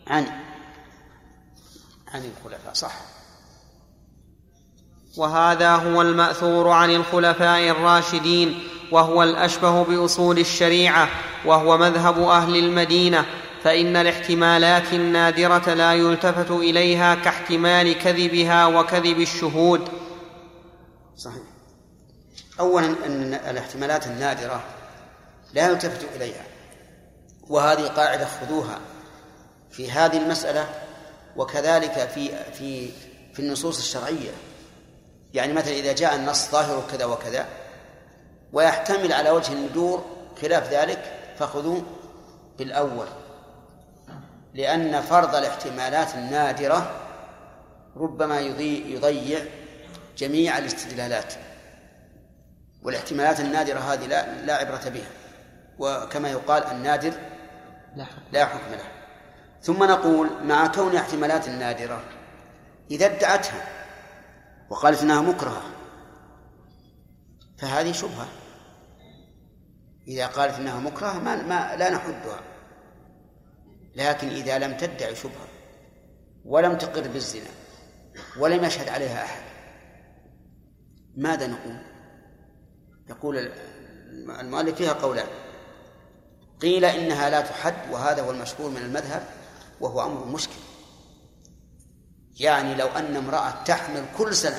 عن عن الخلفاء صح. وهذا هو المأثور عن الخلفاء الراشدين وهو الأشبه بأصول الشريعة وهو مذهب أهل المدينة فإن الاحتمالات النادرة لا يلتفت إليها كاحتمال كذبها وكذب الشهود. صحيح. أولا أن الاحتمالات النادرة لا يلتفت إليها وهذه قاعدة خذوها في هذه المسألة وكذلك في في في النصوص الشرعية. يعني مثلا إذا جاء النص ظاهر كذا وكذا ويحتمل على وجه الندور خلاف ذلك فخذوا بالأول. لأن فرض الاحتمالات النادرة ربما يضيع, يضيع جميع الاستدلالات. والاحتمالات النادرة هذه لا لا عبرة بها. وكما يقال النادر لا حكم. لا حكم له. ثم نقول مع كون احتمالات نادرة إذا ادعتها وقالت إنها مكرهة. فهذه شبهة. إذا قالت إنها مكرهة ما, ما لا نحدها. لكن إذا لم تدعي شبهة ولم تقر بالزنا ولم يشهد عليها أحد ماذا نقول؟ يقول المؤلف فيها قولان. قيل إنها لا تحد وهذا هو المشهور من المذهب وهو أمر مشكل. يعني لو أن امرأة تحمل كل سنة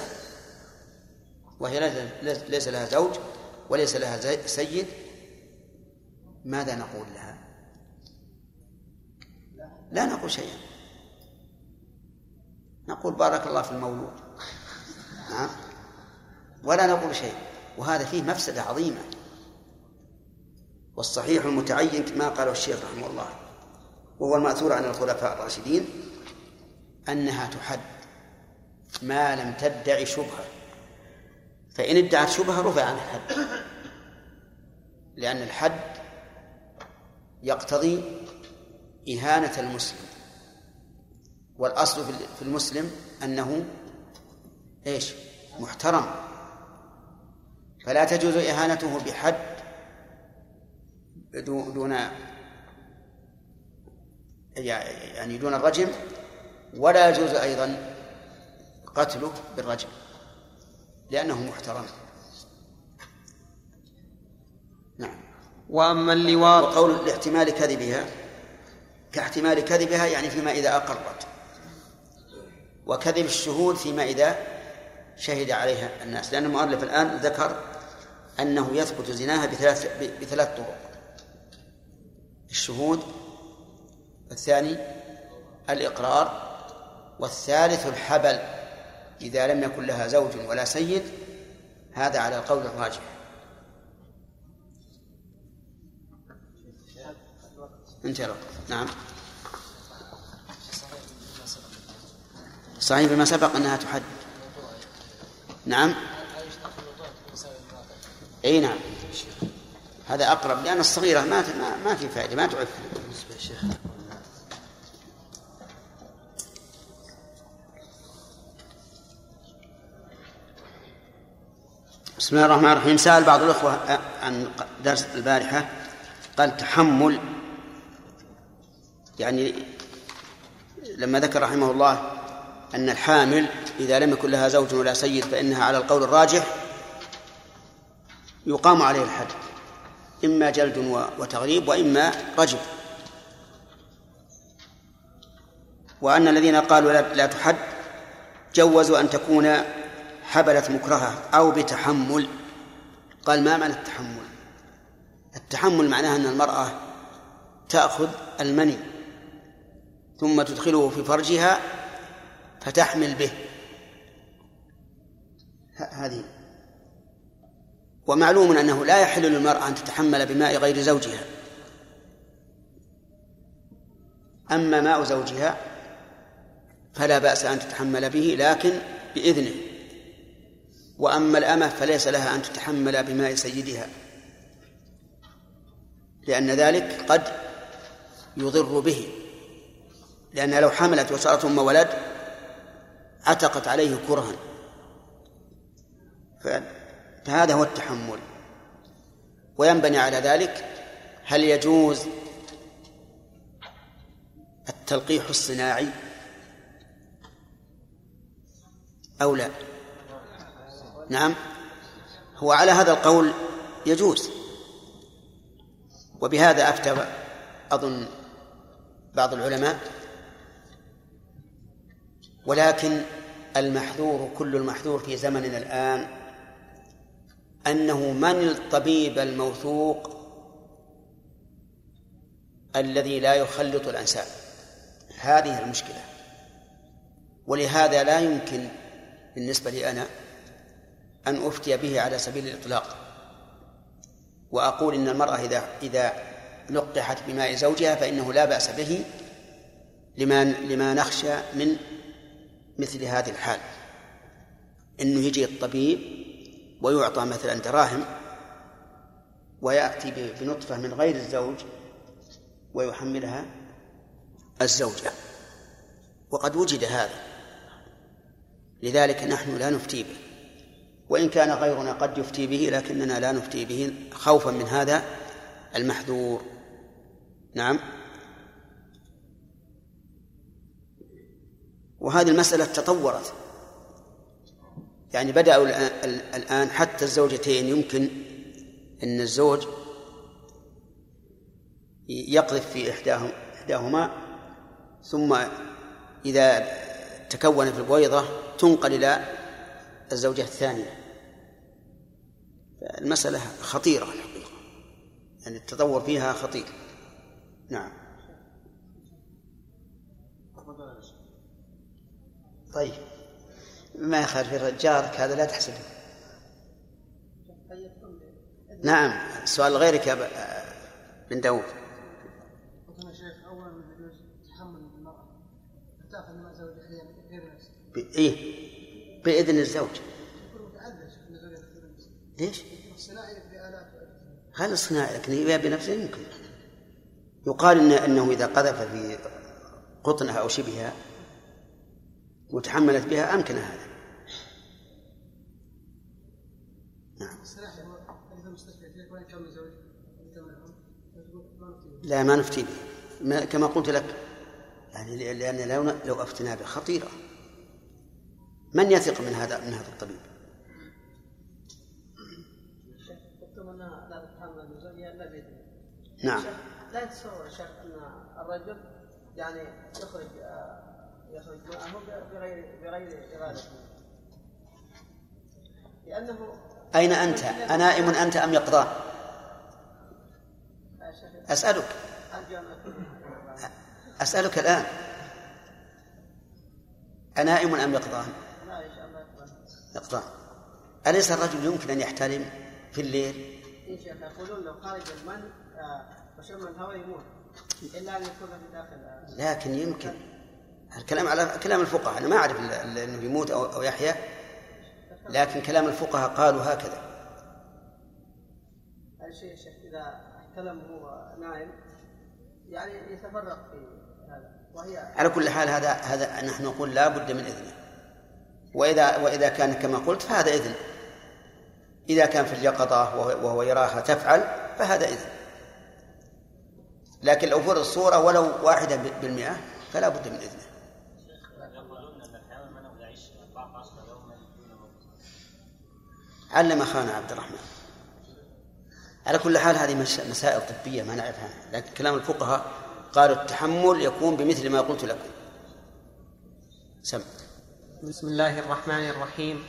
وهي ليس- لها زوج وليس لها سيد ماذا نقول لها؟ لا نقول شيئا. نقول بارك الله في المولود. نعم ولا نقول شيء وهذا فيه مفسدة عظيمة. والصحيح المتعين كما قاله الشيخ رحمه الله وهو المأثور عن الخلفاء الراشدين أنها تحد ما لم تدعي شبهة. فإن ادعت شبهة رفع عن الحد لأن الحد يقتضي إهانة المسلم. والأصل في المسلم أنه إيش؟ محترم. فلا تجوز إهانته بحد دو- دون يعني دون الرجم ولا يجوز أيضا قتله بالرجم لأنه محترم. نعم. وأما اللواط وقول لاحتمال كذبها كاحتمال كذبها يعني فيما إذا أقرت. وكذب الشهود فيما إذا شهد عليها الناس. لأن المؤلف الآن ذكر أنه يثبت زناها بثلاث بثلاث طرق. الشهود الثاني الإقرار والثالث الحبل إذا لم يكن لها زوج ولا سيد هذا على القول الراجح. انتهى الوقت. نعم. صحيح فيما سبق أنها تحد. نعم. إي نعم. هذا أقرب لأن الصغيرة ما ما, في فائدة ما تعف بالنسبة بسم الله الرحمن الرحيم. سأل بعض الأخوة عن درس البارحة قال تحمل يعني لما ذكر رحمه الله أن الحامل إذا لم يكن لها زوج ولا سيد فإنها على القول الراجح يقام عليه الحد إما جلد وتغريب وإما رجم وأن الذين قالوا لا تحد جوزوا أن تكون حبلت مكرهة أو بتحمل. قال ما معنى التحمل؟ التحمل معناه أن المرأة تأخذ المني ثم تدخله في فرجها فتحمل به. هذه. ومعلوم أنه لا يحل للمرأة أن تتحمل بماء غير زوجها. أما ماء زوجها فلا بأس أن تتحمل به لكن بإذنه. وأما الأمة فليس لها أن تتحمل بماء سيدها لأن ذلك قد يضر به لأنها لو حملت وصارت أم ولد عتقت عليه كرها. فهذا هو التحمل. وينبني على ذلك هل يجوز التلقيح الصناعي أو لا؟ نعم. هو على هذا القول يجوز. وبهذا أفتى أظن بعض العلماء. ولكن المحذور كل المحذور في زمننا الآن أنه من الطبيب الموثوق الذي لا يخلط الأنساب؟ هذه المشكلة. ولهذا لا يمكن بالنسبة لي أنا أن أفتي به على سبيل الإطلاق. وأقول إن المرأة إذا إذا لقحت بماء زوجها فإنه لا بأس به لما لما نخشى من مثل هذه الحال. إنه يجي الطبيب ويعطى مثلا دراهم ويأتي بنطفة من غير الزوج ويحملها الزوجة. وقد وجد هذا. لذلك نحن لا نفتي به. وإن كان غيرنا قد يفتي به لكننا لا نفتي به خوفا من هذا المحذور. نعم. وهذه المسألة تطورت. يعني بدأوا الآن- الآن حتى الزوجتين يمكن أن الزوج يقذف في إحداهم إحداهما ثم إذا تكون في البويضة تنقل إلى الزوجة الثانية. المسألة خطيرة الحقيقة. يعني التطور فيها خطير. نعم. طيب. ما يخالف جارك هذا لا تحسبه نعم. سؤال غيرك يا بن داود قلت يا شيخ نفسها ليش؟ الصناعي لكن إذا بنفسه يمكن. يقال إن أنه إذا قذف في قطنها أو شبهها وتحملت بها أمكن هذا. نعم. لا ما نفتي به. ما كما قلت لك يعني لأن لو لو أفتنا به خطيرة. من يثق من هذا من هذا الطبيب؟ انها لا تتحمل زوجها الا باذنه نعم. لا يتصور شيخ إن الرجل يعني يخرج آه، يخرج معه بغير بغير إرادته. لأنه أين أنت؟ أنائم أنت أم يقظان؟ شيخ. أسألك. أسألك الآن. أنائم أم يقظان؟ يقظان. أليس الرجل يمكن أن يحترم في الليل؟ لو خرج المن آه، وشم الهواء يموت. إلا أن يكون في داخل آه، لكن يمكن. الكلام على كلام الفقهاء أنا ما ال- أنه يموت أو يحيا. لكن كلام الفقهاء قالوا هكذا. الشيء إذا احتلم وهو نائم يعني يتفرق في هذا. وهي على كل حال هذا هذا نحن نقول لا بد من إذنه. وإذا وإذا كان كما قلت فهذا إذن. إذا كان في اليقظة وهو يراها تفعل فهذا إذن. لكن لو فرض الصورة ولو واحدة بالمئة فلا بد من إذنه. علم أخانا عبد الرحمن. على كل حال هذه مسائل طبية ما نعرفها. لكن كلام الفقهاء قالوا التحمل يكون بمثل ما قلت لكم. سم. بسم الله الرحمن الرحيم.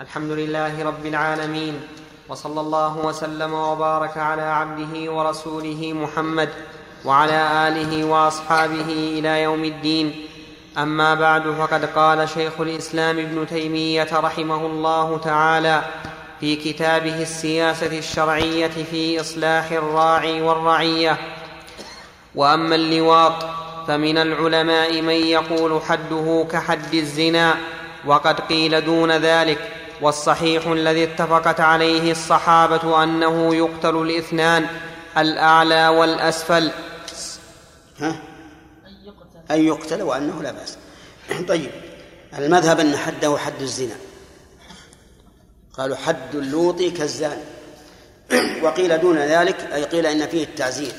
الحمد لله رب العالمين وصلى الله وسلم وبارك على عبده ورسوله محمد وعلى آله وأصحابه إلى يوم الدين. أما بعد فقد قال شيخ الإسلام ابن تيمية رحمه الله تعالى في كتابه السياسة الشرعية في إصلاح الراعي والرعية. وأما اللواط فمن العلماء من يقول حده كحد الزنا وقد قيل دون ذلك. والصحيح الذي اتفقت عليه الصحابة أنه يقتل الاثنان الأعلى والأسفل. ها؟ أن يقتل وأنه لا بأس. طيب المذهب أن حده حد الزنا. قالوا حد اللوط كالزاني. وقيل دون ذلك أي قيل إن فيه التعزير.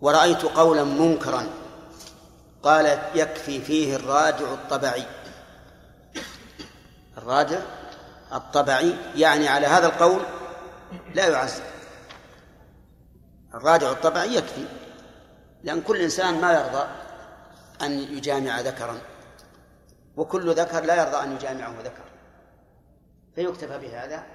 ورأيت قولا منكرا قال يكفي فيه الرادع الطبعي. الرادع الطبعي يعني على هذا القول لا يعزر الرادع الطبعي يكفي لأن كل إنسان ما يرضى أن يجامع ذكرا وكل ذكر لا يرضى أن يجامعه ذكر فيكتفى بهذا